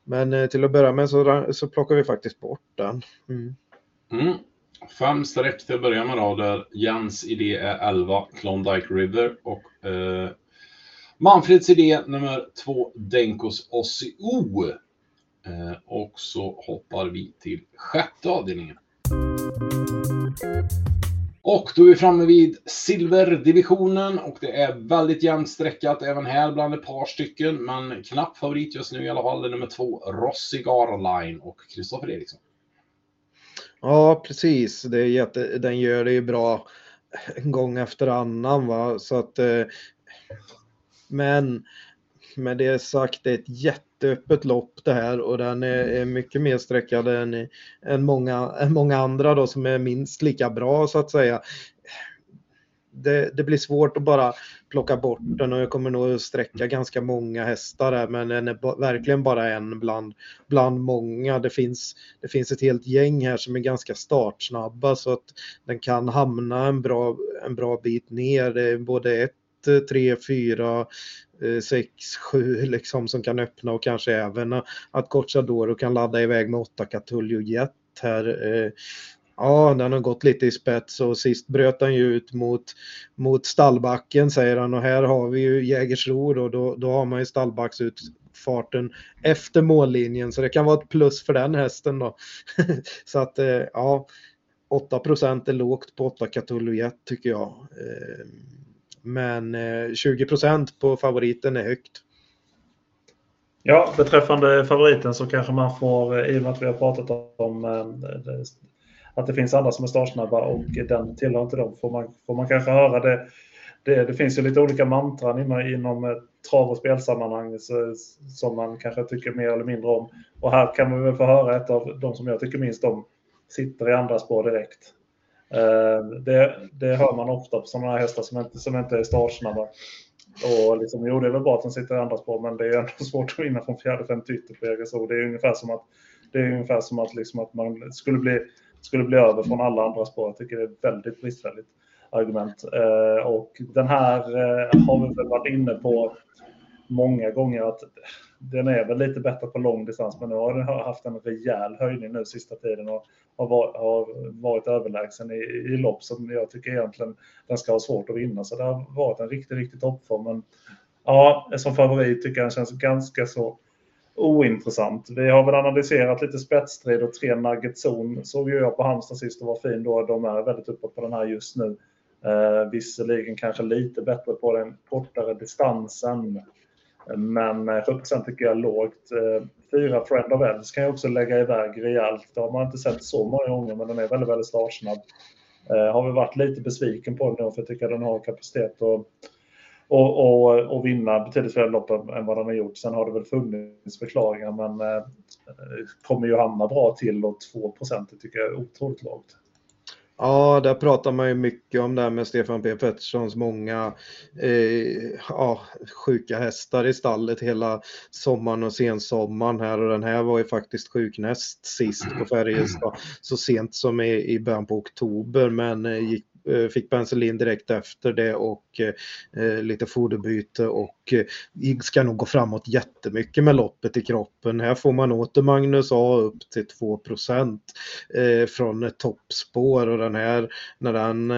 Men eh, till att börja med så, så plockar vi faktiskt bort den. Mm. Mm. Fem streck till att börja med då, där Jens idé är 11, Klondike River och eh, Manfreds idé nummer 2, Denkos Ossi Eh, och så hoppar vi till sjätte avdelningen. Och då är vi framme vid silverdivisionen och det är väldigt jämnt streckat även här bland ett par stycken. Men knapp favorit just nu i alla fall är nummer två, Rossi Garline och Kristoffer Eriksson. Ja, precis. Det är jätte, den gör det ju bra en gång efter annan. Va? Så att, eh, men med det sagt, det är ett jätte jätteöppet lopp det här och den är, är mycket mer sträckad än, än, många, än många andra då som är minst lika bra så att säga. Det, det, blir svårt att bara plocka bort den och jag kommer nog sträcka ganska många hästar där men den är verkligen bara en bland, bland många. Det finns, det finns ett helt gäng här som är ganska startsnabba så att den kan hamna en bra, en bra bit ner. Det är både ett, tre, fyra, Eh, 6, 7 liksom som kan öppna och kanske även att Gocciadoro kan ladda iväg med 8 Catullo Jet här. Eh, ja, den har gått lite i spets och sist bröt han ju ut mot, mot stallbacken säger han och här har vi ju Jägersro och då, då har man ju stallbacksutfarten efter mållinjen så det kan vara ett plus för den hästen då. (laughs) så att eh, ja, 8 är lågt på 8 Catullo Jet tycker jag. Men eh, 20 på favoriten är högt. Ja, beträffande favoriten så kanske man får, eh, i och med att vi har pratat om eh, att det finns andra som är startsnabba och den tillhör inte dem, får man, får man kanske höra det. Det, det finns ju lite olika mantran inom, inom trav och spelsammanhang så, som man kanske tycker mer eller mindre om. Och här kan man väl få höra ett av de som jag tycker minst om sitter i andra spår direkt. Eh, det, det hör man ofta på sådana här hästar som inte, som inte är startsnabba. Och liksom, jo, det är väl bra att de sitter i andra spår, men det är ändå (laughs) svårt att vinna från fjärde, femte ytter på EGSO. Det är ungefär som att, det är ungefär som att, liksom att man skulle bli, skulle bli över från alla andra spår. Jag tycker det är väldigt bristfälligt argument. Eh, och den här eh, har vi väl varit inne på många gånger att den är väl lite bättre på lång distans, men nu har den haft en rejäl höjning nu sista tiden och har varit, har varit överlägsen i, i lopp som jag tycker egentligen den ska ha svårt att vinna. Så det har varit en riktigt, riktigt toppform. Men ja, som favorit tycker jag den känns ganska så ointressant. Vi har väl analyserat lite spetsstrid och tre nugget zon såg ju jag på Halmstad sist och var fin då. De är väldigt uppåt på den här just nu. Eh, visserligen kanske lite bättre på den kortare distansen. Men eh, 40% tycker jag är lågt. Eh, fyra Friend of Elves kan jag också lägga iväg rejält. Det har man inte sett så många gånger, men den är väldigt, väldigt startsnabb. Eh, har vi varit lite besviken på den för jag tycker att den har kapacitet att och, och, och vinna betydligt fler lopp än vad den har gjort. Sen har det väl funnits förklaringar, men kommer ju hamna bra till och 2% tycker jag är otroligt lågt. Ja, där pratar man ju mycket om det här med Stefan P. Petterssons många eh, ja, sjuka hästar i stallet hela sommaren och sensommaren här. Och den här var ju faktiskt sjuk näst sist på Färjestad så sent som i, i början på oktober. Men eh, gick, Eh, fick penicillin direkt efter det och eh, eh, lite foderbyte och ska nog gå framåt jättemycket med loppet i kroppen. Här får man åter Magnus A upp till 2 från ett toppspår och den här när den,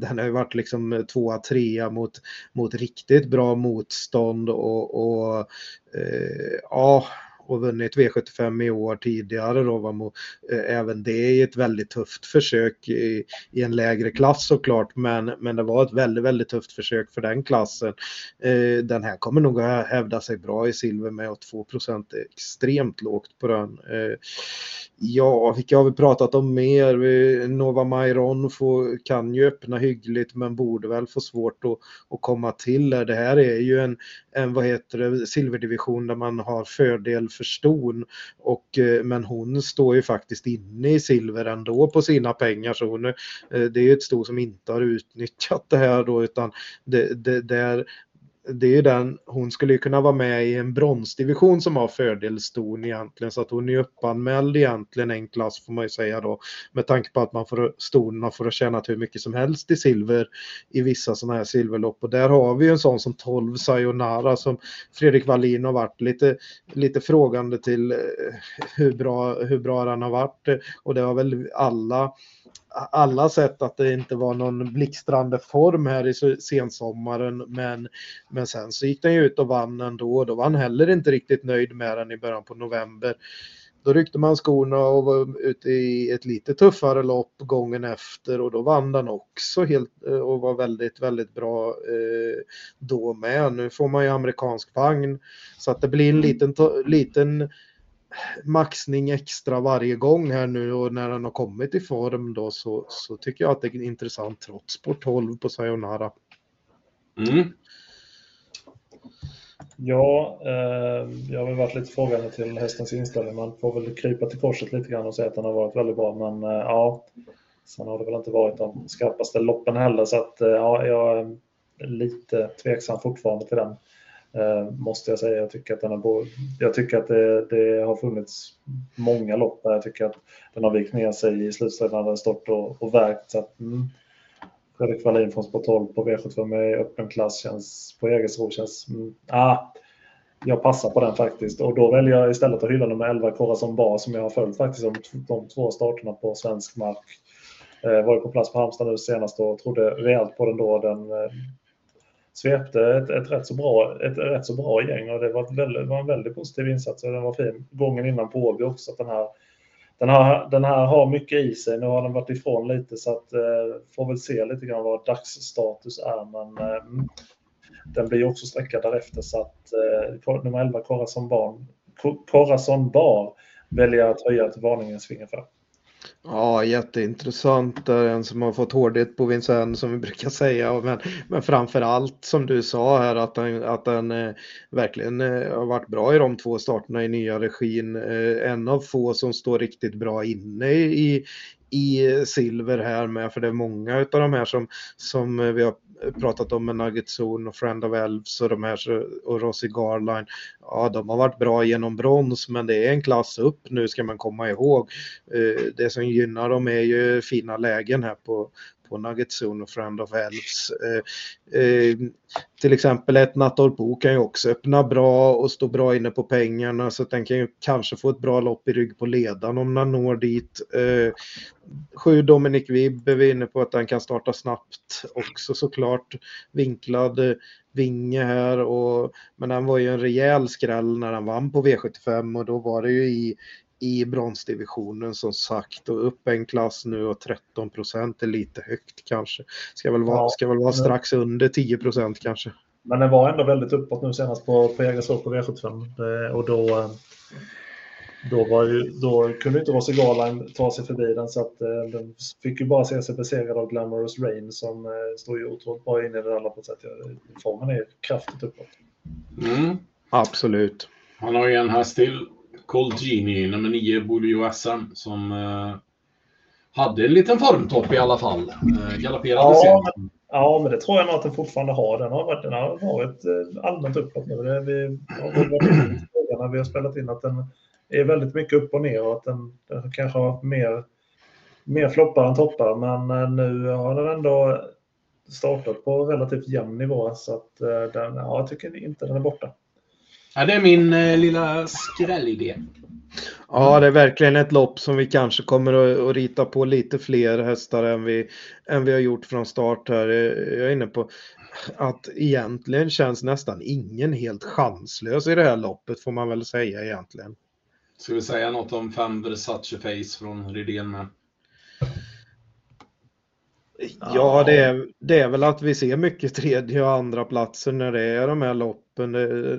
den har ju varit liksom tvåa, trea mot, mot riktigt bra motstånd och, och eh, ja och vunnit V75 i år tidigare då. Var eh, även det i ett väldigt tufft försök i, i, en lägre klass såklart men, men det var ett väldigt, väldigt tufft försök för den klassen. Eh, den här kommer nog att hävda sig bra i silver med och 2 är extremt lågt på den. Eh, ja, vilka har vi pratat om mer? Nova Mairon får, kan ju öppna hyggligt men borde väl få svårt att, att komma till. Det här är ju en, en vad heter det, silverdivision där man har fördel för ston. Och, eh, men hon står ju faktiskt inne i silver ändå på sina pengar. Så hon, eh, det är ju ett sto som inte har utnyttjat det här då utan det, det, där det är ju den, hon skulle ju kunna vara med i en bronsdivision som har fördelston egentligen så att hon är uppanmäld egentligen en klass får man ju säga då med tanke på att man får stonerna för att tjäna hur mycket som helst i silver i vissa sådana här silverlopp. Och där har vi ju en sån som 12 Sayonara som Fredrik Wallin har varit lite, lite frågande till eh, hur bra, hur bra den har varit. Och det har väl alla alla sett att det inte var någon blixtrande form här i sensommaren men, men sen så gick den ju ut och vann ändå. Då var han heller inte riktigt nöjd med den i början på november. Då ryckte man skorna och var ute i ett lite tuffare lopp gången efter och då vann den också helt eh, och var väldigt, väldigt bra eh, då med. Nu får man ju amerikansk vagn så att det blir en liten, liten maxning extra varje gång här nu och när han har kommit i form då så, så tycker jag att det är intressant trots på 12 på Sayonara. Mm. Ja, eh, jag har väl varit lite frågande till hästens inställning. Man får väl krypa till korset lite grann och säga att den har varit väldigt bra. Men eh, ja, sen har det väl inte varit de skarpaste loppen heller. Så att eh, ja, jag är lite tveksam fortfarande till den. Eh, måste jag säga. Jag tycker att, den har, jag tycker att det, det, har funnits många lopp där jag tycker att den har vikt ner sig i slutstriden när den stått och, och vägt. Så att, mm, Fredrik Wallin från Sport 12 på V75 med öppen klass känns, på Jägersro känns... Mm, ah, jag passar på den faktiskt och då väljer jag istället att hylla nummer 11 Corazon Bar som jag har följt faktiskt de, de två starterna på svensk mark. Eh, var ju på plats på Halmstad nu senast och trodde rejält på den då. Den eh, svepte ett, ett, rätt så bra, ett rätt så bra gäng och det var, väldigt, var en väldigt positiv insats och den var fin. Gången innan på Åby också. Att den, här, den, här, den här har mycket i sig. Nu har den varit ifrån lite så att eh, får väl se lite grann vad dagsstatus är. Men eh, den blir också sträckad därefter så att eh, nummer 11 Corazon Bar, Corazon Bar väljer att höja ett varningens finger för. Ja, jätteintressant. Det är en som har fått hårdhet på Vincent som vi brukar säga. Men, men framför allt som du sa här att den, att den eh, verkligen eh, har varit bra i de två starterna i nya regin. Eh, en av få som står riktigt bra inne i, i eh, silver här med. För det är många av de här som, som eh, vi har pratat om med Nugget Zone och Friend of Elves och de här och Rossi Garline. Ja, de har varit bra genom brons, men det är en klass upp nu ska man komma ihåg. Eh, det som gynnar dem är ju fina lägen här på, på Nugget Zone och Friend of Elves. Eh, eh, till exempel ett Nattolpo kan ju också öppna bra och stå bra inne på pengarna så att den kan ju kanske få ett bra lopp i rygg på ledan om den når dit. Eh, sju Dominic Vibb är vi inne på att den kan starta snabbt också såklart. Vinklad eh, vinge här och men den var ju en rejäl skräll när den vann på V75 och då var det ju i i bronsdivisionen som sagt och upp en klass nu och 13 procent är lite högt kanske. Ska väl vara, ja, ska väl vara strax under 10 procent kanske. Men den var ändå väldigt uppåt nu senast på, på Jägersro på V75 och då, då, var ju, då kunde inte Rossi Garland ta sig förbi den så att eh, den fick ju bara se sig besegrad av Glamorous Rain som eh, står ju otroligt bra inne i det loppet. Så att formen är kraftigt uppåt. Mm. Absolut. Han har ju en häst till Colt Genie, nummer 9, Bolio SM, som eh, hade en liten formtopp i alla fall. Eh, galopperade ja, sen. Ja, men det tror jag nog att den fortfarande har. Den har varit, den har varit eh, allmänt uppåt nu. Det, vi har vi har spelat in att den är väldigt mycket upp och ner och att den, den kanske har varit mer mer floppar än toppar. Men nu har den ändå startat på relativt jämn nivå. Så att den, ja, jag tycker inte den är borta. Ja, det är min eh, lilla skrällidé. Ja, det är verkligen ett lopp som vi kanske kommer att, att rita på lite fler hästar än vi, än vi har gjort från start här. Jag är inne på att egentligen känns nästan ingen helt chanslös i det här loppet får man väl säga egentligen. Ska vi säga något om fem Versace Face från Rydén med? Ja, det är, det är väl att vi ser mycket tredje och andra platser när det är de här loppen.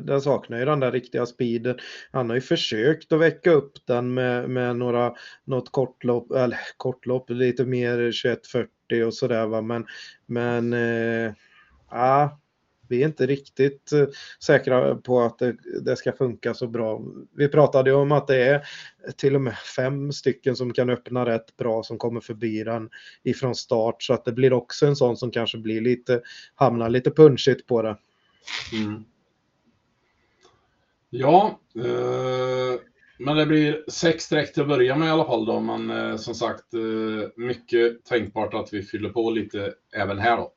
Den saknar ju den där riktiga speeden. Han har ju försökt att väcka upp den med, med några, något kortlopp, eller kortlopp, lite mer 2140 och sådär va. Men, men ja, vi är inte riktigt eh, säkra på att det, det, ska funka så bra. Vi pratade ju om att det är till och med fem stycken som kan öppna rätt bra som kommer förbi den ifrån start så att det blir också en sån som kanske blir lite, hamnar lite punchigt på det. Mm. Ja, eh, men det blir sex streck till att börja med i alla fall då, men eh, som sagt eh, mycket tänkbart att vi fyller på lite även här då.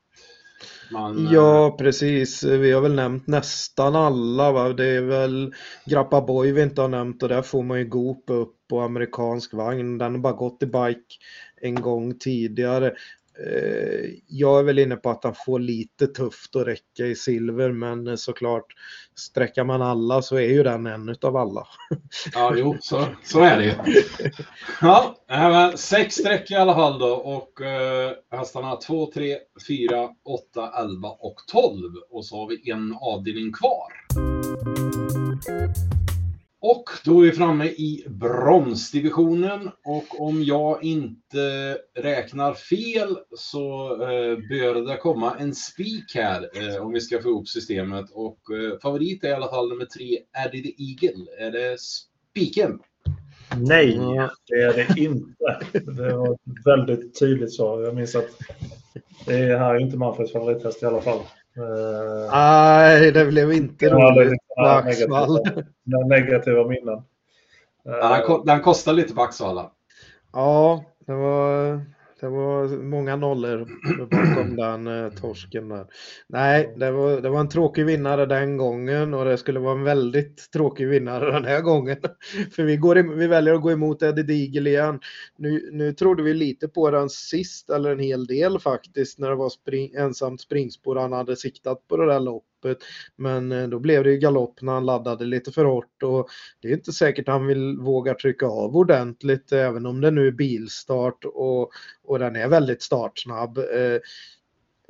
Man, eh, ja, precis. Vi har väl nämnt nästan alla. Va? Det är väl Grappa Boy vi inte har nämnt och där får man ju Goop upp på amerikansk vagn. Den har bara gått i bike en gång tidigare. Eh, jag är väl inne på att han får lite tufft att räcka i silver men såklart sträcker man alla så är ju den en utav alla. (laughs) Ja, jo, så, så är det ju. (laughs) Ja, sex streck i alla fall då och eh, hästarna 2, 3, 4, 8, 11 och 12 och så har vi en avdelning kvar. Och då är vi framme i bronsdivisionen och om jag inte räknar fel så eh, bör det komma en spik här eh, om vi ska få ihop systemet och eh, favorit är i alla fall nummer tre, Eddie the Eagle. Är det spiken? Nej, det är det inte. Det var väldigt tydligt så. Jag minns att det här är inte Manfreds favorithäst i alla fall. Uh, Nej, det blev inte roligt med Axvall. Negativa, negativa minnen. Uh, den, den kostar lite på Axvalla. Ja, det var det var många nollor bakom (clears throat) den eh, torsken där. Nej, det var, det var en tråkig vinnare den gången och det skulle vara en väldigt tråkig vinnare den här gången. (laughs) För vi, går, vi väljer att gå emot Eddie Diegel igen. Nu, nu trodde vi lite på den sist, eller en hel del faktiskt, när det var spring, ensamt springspår han hade siktat på det där loppet loppet. Men eh, då blev det ju galopp när han laddade lite för hårt och det är inte säkert han vill våga trycka av ordentligt eh, även om det nu är bilstart och, och den är väldigt startsnabb. Eh,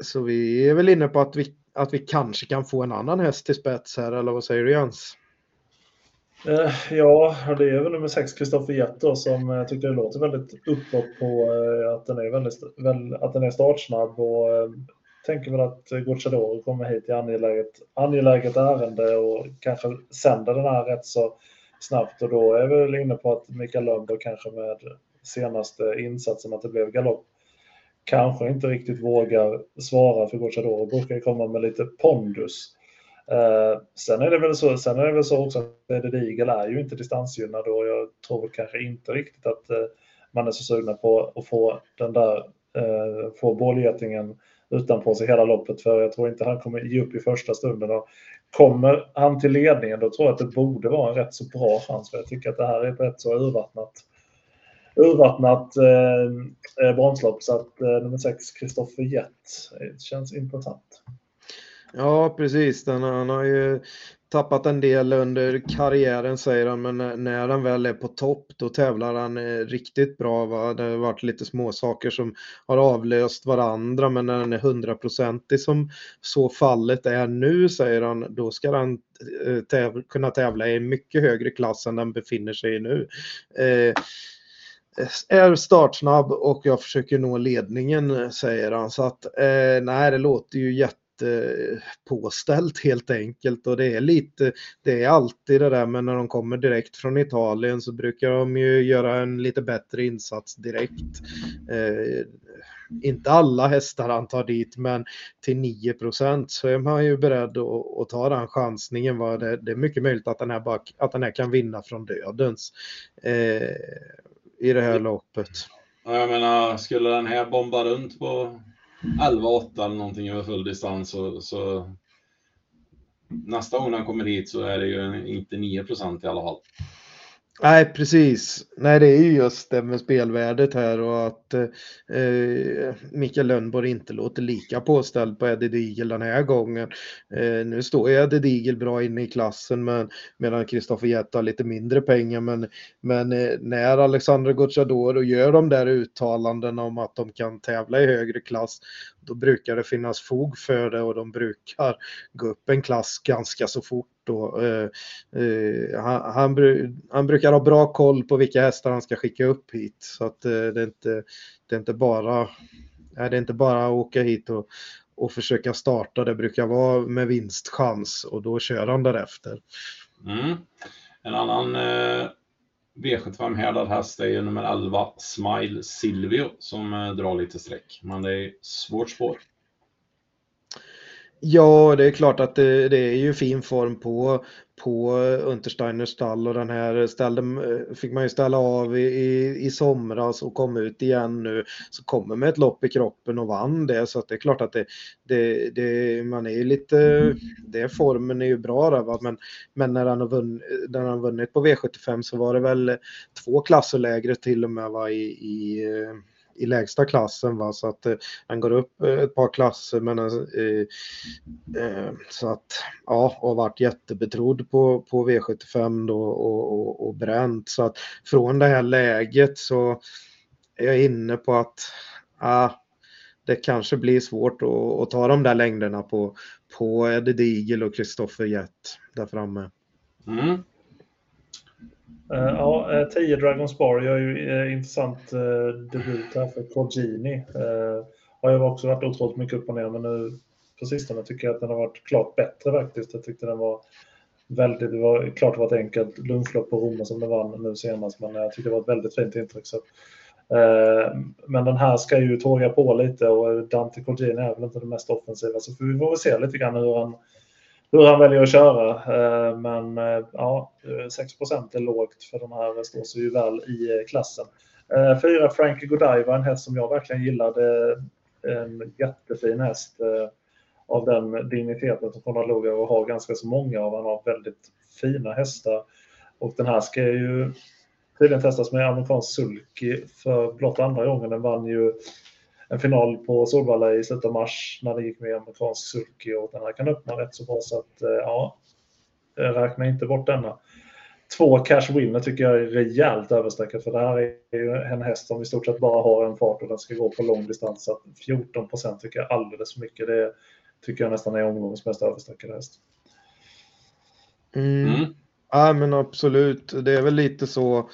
så vi är väl inne på att vi, att vi kanske kan få en annan häst till spets här eller vad säger du Jens? Ja, det är väl nummer 6, Kristoffer Jett som jag tycker det låter väldigt uppåt på att den är, väldigt, att den är startsnabb och tänker väl att Gucciadoro kommer hit i angeläget, angeläget ärende och kanske sänder den här rätt så snabbt och då är vi väl inne på att Mikael Lönnberg kanske med senaste insatsen att det blev galopp kanske inte riktigt vågar svara för Gucciadoro brukar komma med lite pondus. Eh, sen är det väl så, sen är det väl så också att Eddie Eagle är ju inte distansgynnad och jag tror kanske inte riktigt att eh, man är så sugna på att få den där, eh, få bålgetingen utanpå sig hela loppet för jag tror inte han kommer ge upp i första stunden. Och kommer han till ledningen då tror jag att det borde vara en rätt så bra chans för jag tycker att det här är ett rätt så urvattnat urvattnat eh, bronslopp så att eh, nummer 6 Kristoffer Jett känns intressant. Ja, precis. Den, han har ju tappat en del under karriären säger han, men när han väl är på topp då tävlar han eh, riktigt bra. Va? Det har varit lite små saker som har avlöst varandra, men när han är hundraprocentig som så fallet är nu, säger han, då ska han eh, täv kunna tävla i mycket högre klass än den befinner sig i nu. Eh, är startsnabb och jag försöker nå ledningen, säger han. Så att eh, nej, det låter ju jätte påställt helt enkelt och det är lite, det är alltid det där men när de kommer direkt från Italien så brukar de ju göra en lite bättre insats direkt. Eh, inte alla hästar han tar dit men till 9% så är man ju beredd att, att ta den chansningen. Va? Det, det, är mycket möjligt att den här, bara, att den här kan vinna från dödens eh, i det här loppet. jag menar, skulle den här bomba runt på 11-8 eller någonting över full distans så, så nästa gång han kommer hit så är det ju inte 9% i alla fall. Nej, precis. Nej, det är ju just det med spelvärdet här och att eh, Mikael Lönnborg inte låter lika påställd på Eddie Diegel den här gången. Eh, nu står ju Eddie Diegel bra inne i klassen men, medan Kristoffer Jett har lite mindre pengar. Men, men eh, när Alexander Gocciadoro gör de där uttalandena om att de kan tävla i högre klass då brukar det finnas fog för det och de brukar gå upp en klass ganska så fort. Då. Eh, eh, han, han, han, brukar ha bra koll på vilka hästar han ska skicka upp hit. Så att eh, det, är inte, det, är inte bara, det är inte bara att åka hit och, och försöka starta. Det brukar vara med vinstchans och då kör han därefter. Mm. En annan eh, V75 härdad häst är ju nummer 11 Smile Silvio som eh, drar lite streck. Men det är svårt spår. Ja, det är klart att det, det, är ju fin form på, på Untersteiners stall och den här ställde, fick man ju ställa av i, i, i somras och kom ut igen nu. Så kommer med ett lopp i kroppen och vann det så att det är klart att det, det, det man är ju lite, det formen är ju bra där va? men, men när han har vunnit, när han vunnit på V75 så var det väl två klasser lägre till och med va? i, i i lägsta klassen. Va? Så att eh, han går upp eh, ett par klasser. Men, eh, eh, eh så att, ja, och varit jättebetrodd på, på V75 då och, och, och bränt. Så att från det här läget så är jag inne på att ah, det kanske blir svårt att, att ta de där längderna på, på Eddie Diegel och Kristoffer Jett där framme. Mm. Eh, ja, eh, 10 Dragons Bar gör ju eh, intressant debut här för Cogini. Har ju också varit otroligt mycket upp och ner, men nu på sistone tycker jag att den har varit klart bättre faktiskt. Jag tyckte den var väldigt, det var klart det var ett enkelt lunchlopp på Roma som den vann nu senast, men jag tyckte det var ett väldigt fint intryck. Så, men den här ska ju tåga på lite och Dante Cogini är väl inte den mest offensiva, så vi får väl se lite grann hur han hur han väljer att köra. Eh, men eh, ja, eh, 6 är lågt för de här står sig ju väl i klassen. Fyra Frankie Godiva, en häst som jag verkligen gillade. En jättefin häst av den digniteten som Konrad Logar och har ganska så många av. Han har väldigt fina hästar. Och den här ska ju tydligen testas med amerikansk sulky för blott andra gången. Den vann ju en final på Solvalla i slutet av mars när det gick med amerikansk sulky och den här kan öppna rätt så bra så att eh, ja, räkna inte bort denna. Två cash winner tycker jag är rejält överstreckat för det här är ju en häst som i stort sett bara har en fart och den ska gå på lång distans. Så 14 procent tycker jag alldeles för mycket. Det tycker jag nästan är omgångens mest överstreckade häst. Mm. Mm. Ja men absolut, det är väl lite så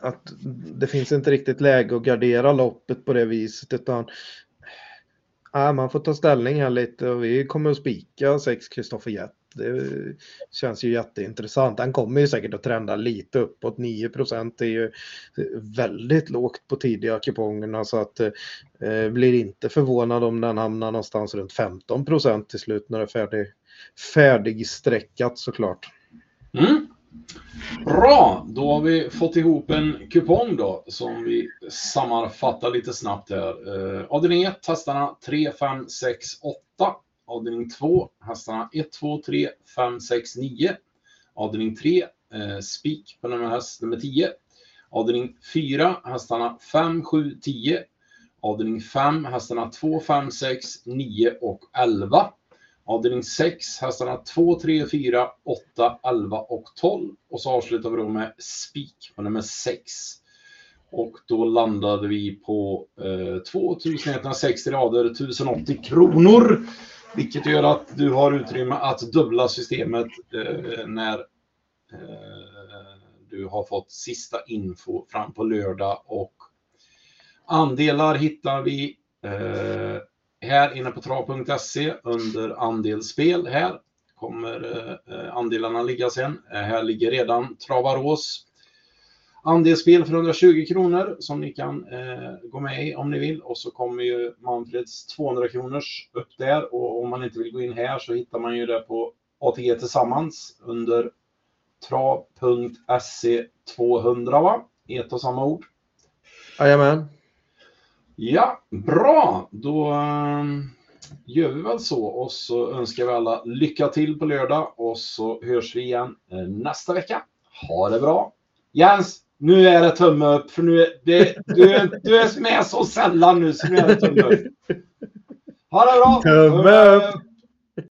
att det finns inte riktigt läge att gardera loppet på det viset utan äh, man får ta ställning här lite och vi kommer att spika 6 Kristoffer Jett. Det känns ju jätteintressant. Han kommer ju säkert att trenda lite uppåt. 9 procent är ju väldigt lågt på tidiga kupongerna så att eh, blir inte förvånad om den hamnar någonstans runt 15 procent till slut när det är färdig, färdigstreckat såklart. Mm. Bra, då har vi fått ihop en kupong då som vi sammanfattar lite snabbt här. Eh, avdelning 1, hästarna 3, 5, 6, 8. Avdelning 2, hästarna 1, 2, 3, 5, 6, 9. Avdelning 3, eh, spik på nummer häst nummer 10. Avdelning 4, hästarna 5, 7, 10. Avdelning 5, hästarna 2, 5, 6, 9 och 11. Avdelning 6, hästarna 2, 3, 4, 8, 11 och 12. Och så avslutar vi då med spik på nummer 6. Och då landade vi på eh, 2160 rader, 1080 kronor. Vilket gör att du har utrymme att dubbla systemet eh, när eh, du har fått sista info fram på lördag. Och andelar hittar vi eh, här inne på trav.se under andelsspel här kommer eh, eh, andelarna ligga sen. Eh, här ligger redan Travarås andelsspel för 120 kronor som ni kan eh, gå med i om ni vill. Och så kommer ju Manfreds 200 kronors upp där och om man inte vill gå in här så hittar man ju det på ATG tillsammans under trav.se 200 va? Ett och samma ord. Jajamän. Ja, bra. Då um, gör vi väl så och så önskar vi alla lycka till på lördag och så hörs vi igen eh, nästa vecka. Ha det bra. Jens, nu är det tumme upp för nu är det, du, du är med så sällan nu så nu är det tumme upp. Ha det bra! Tumme upp!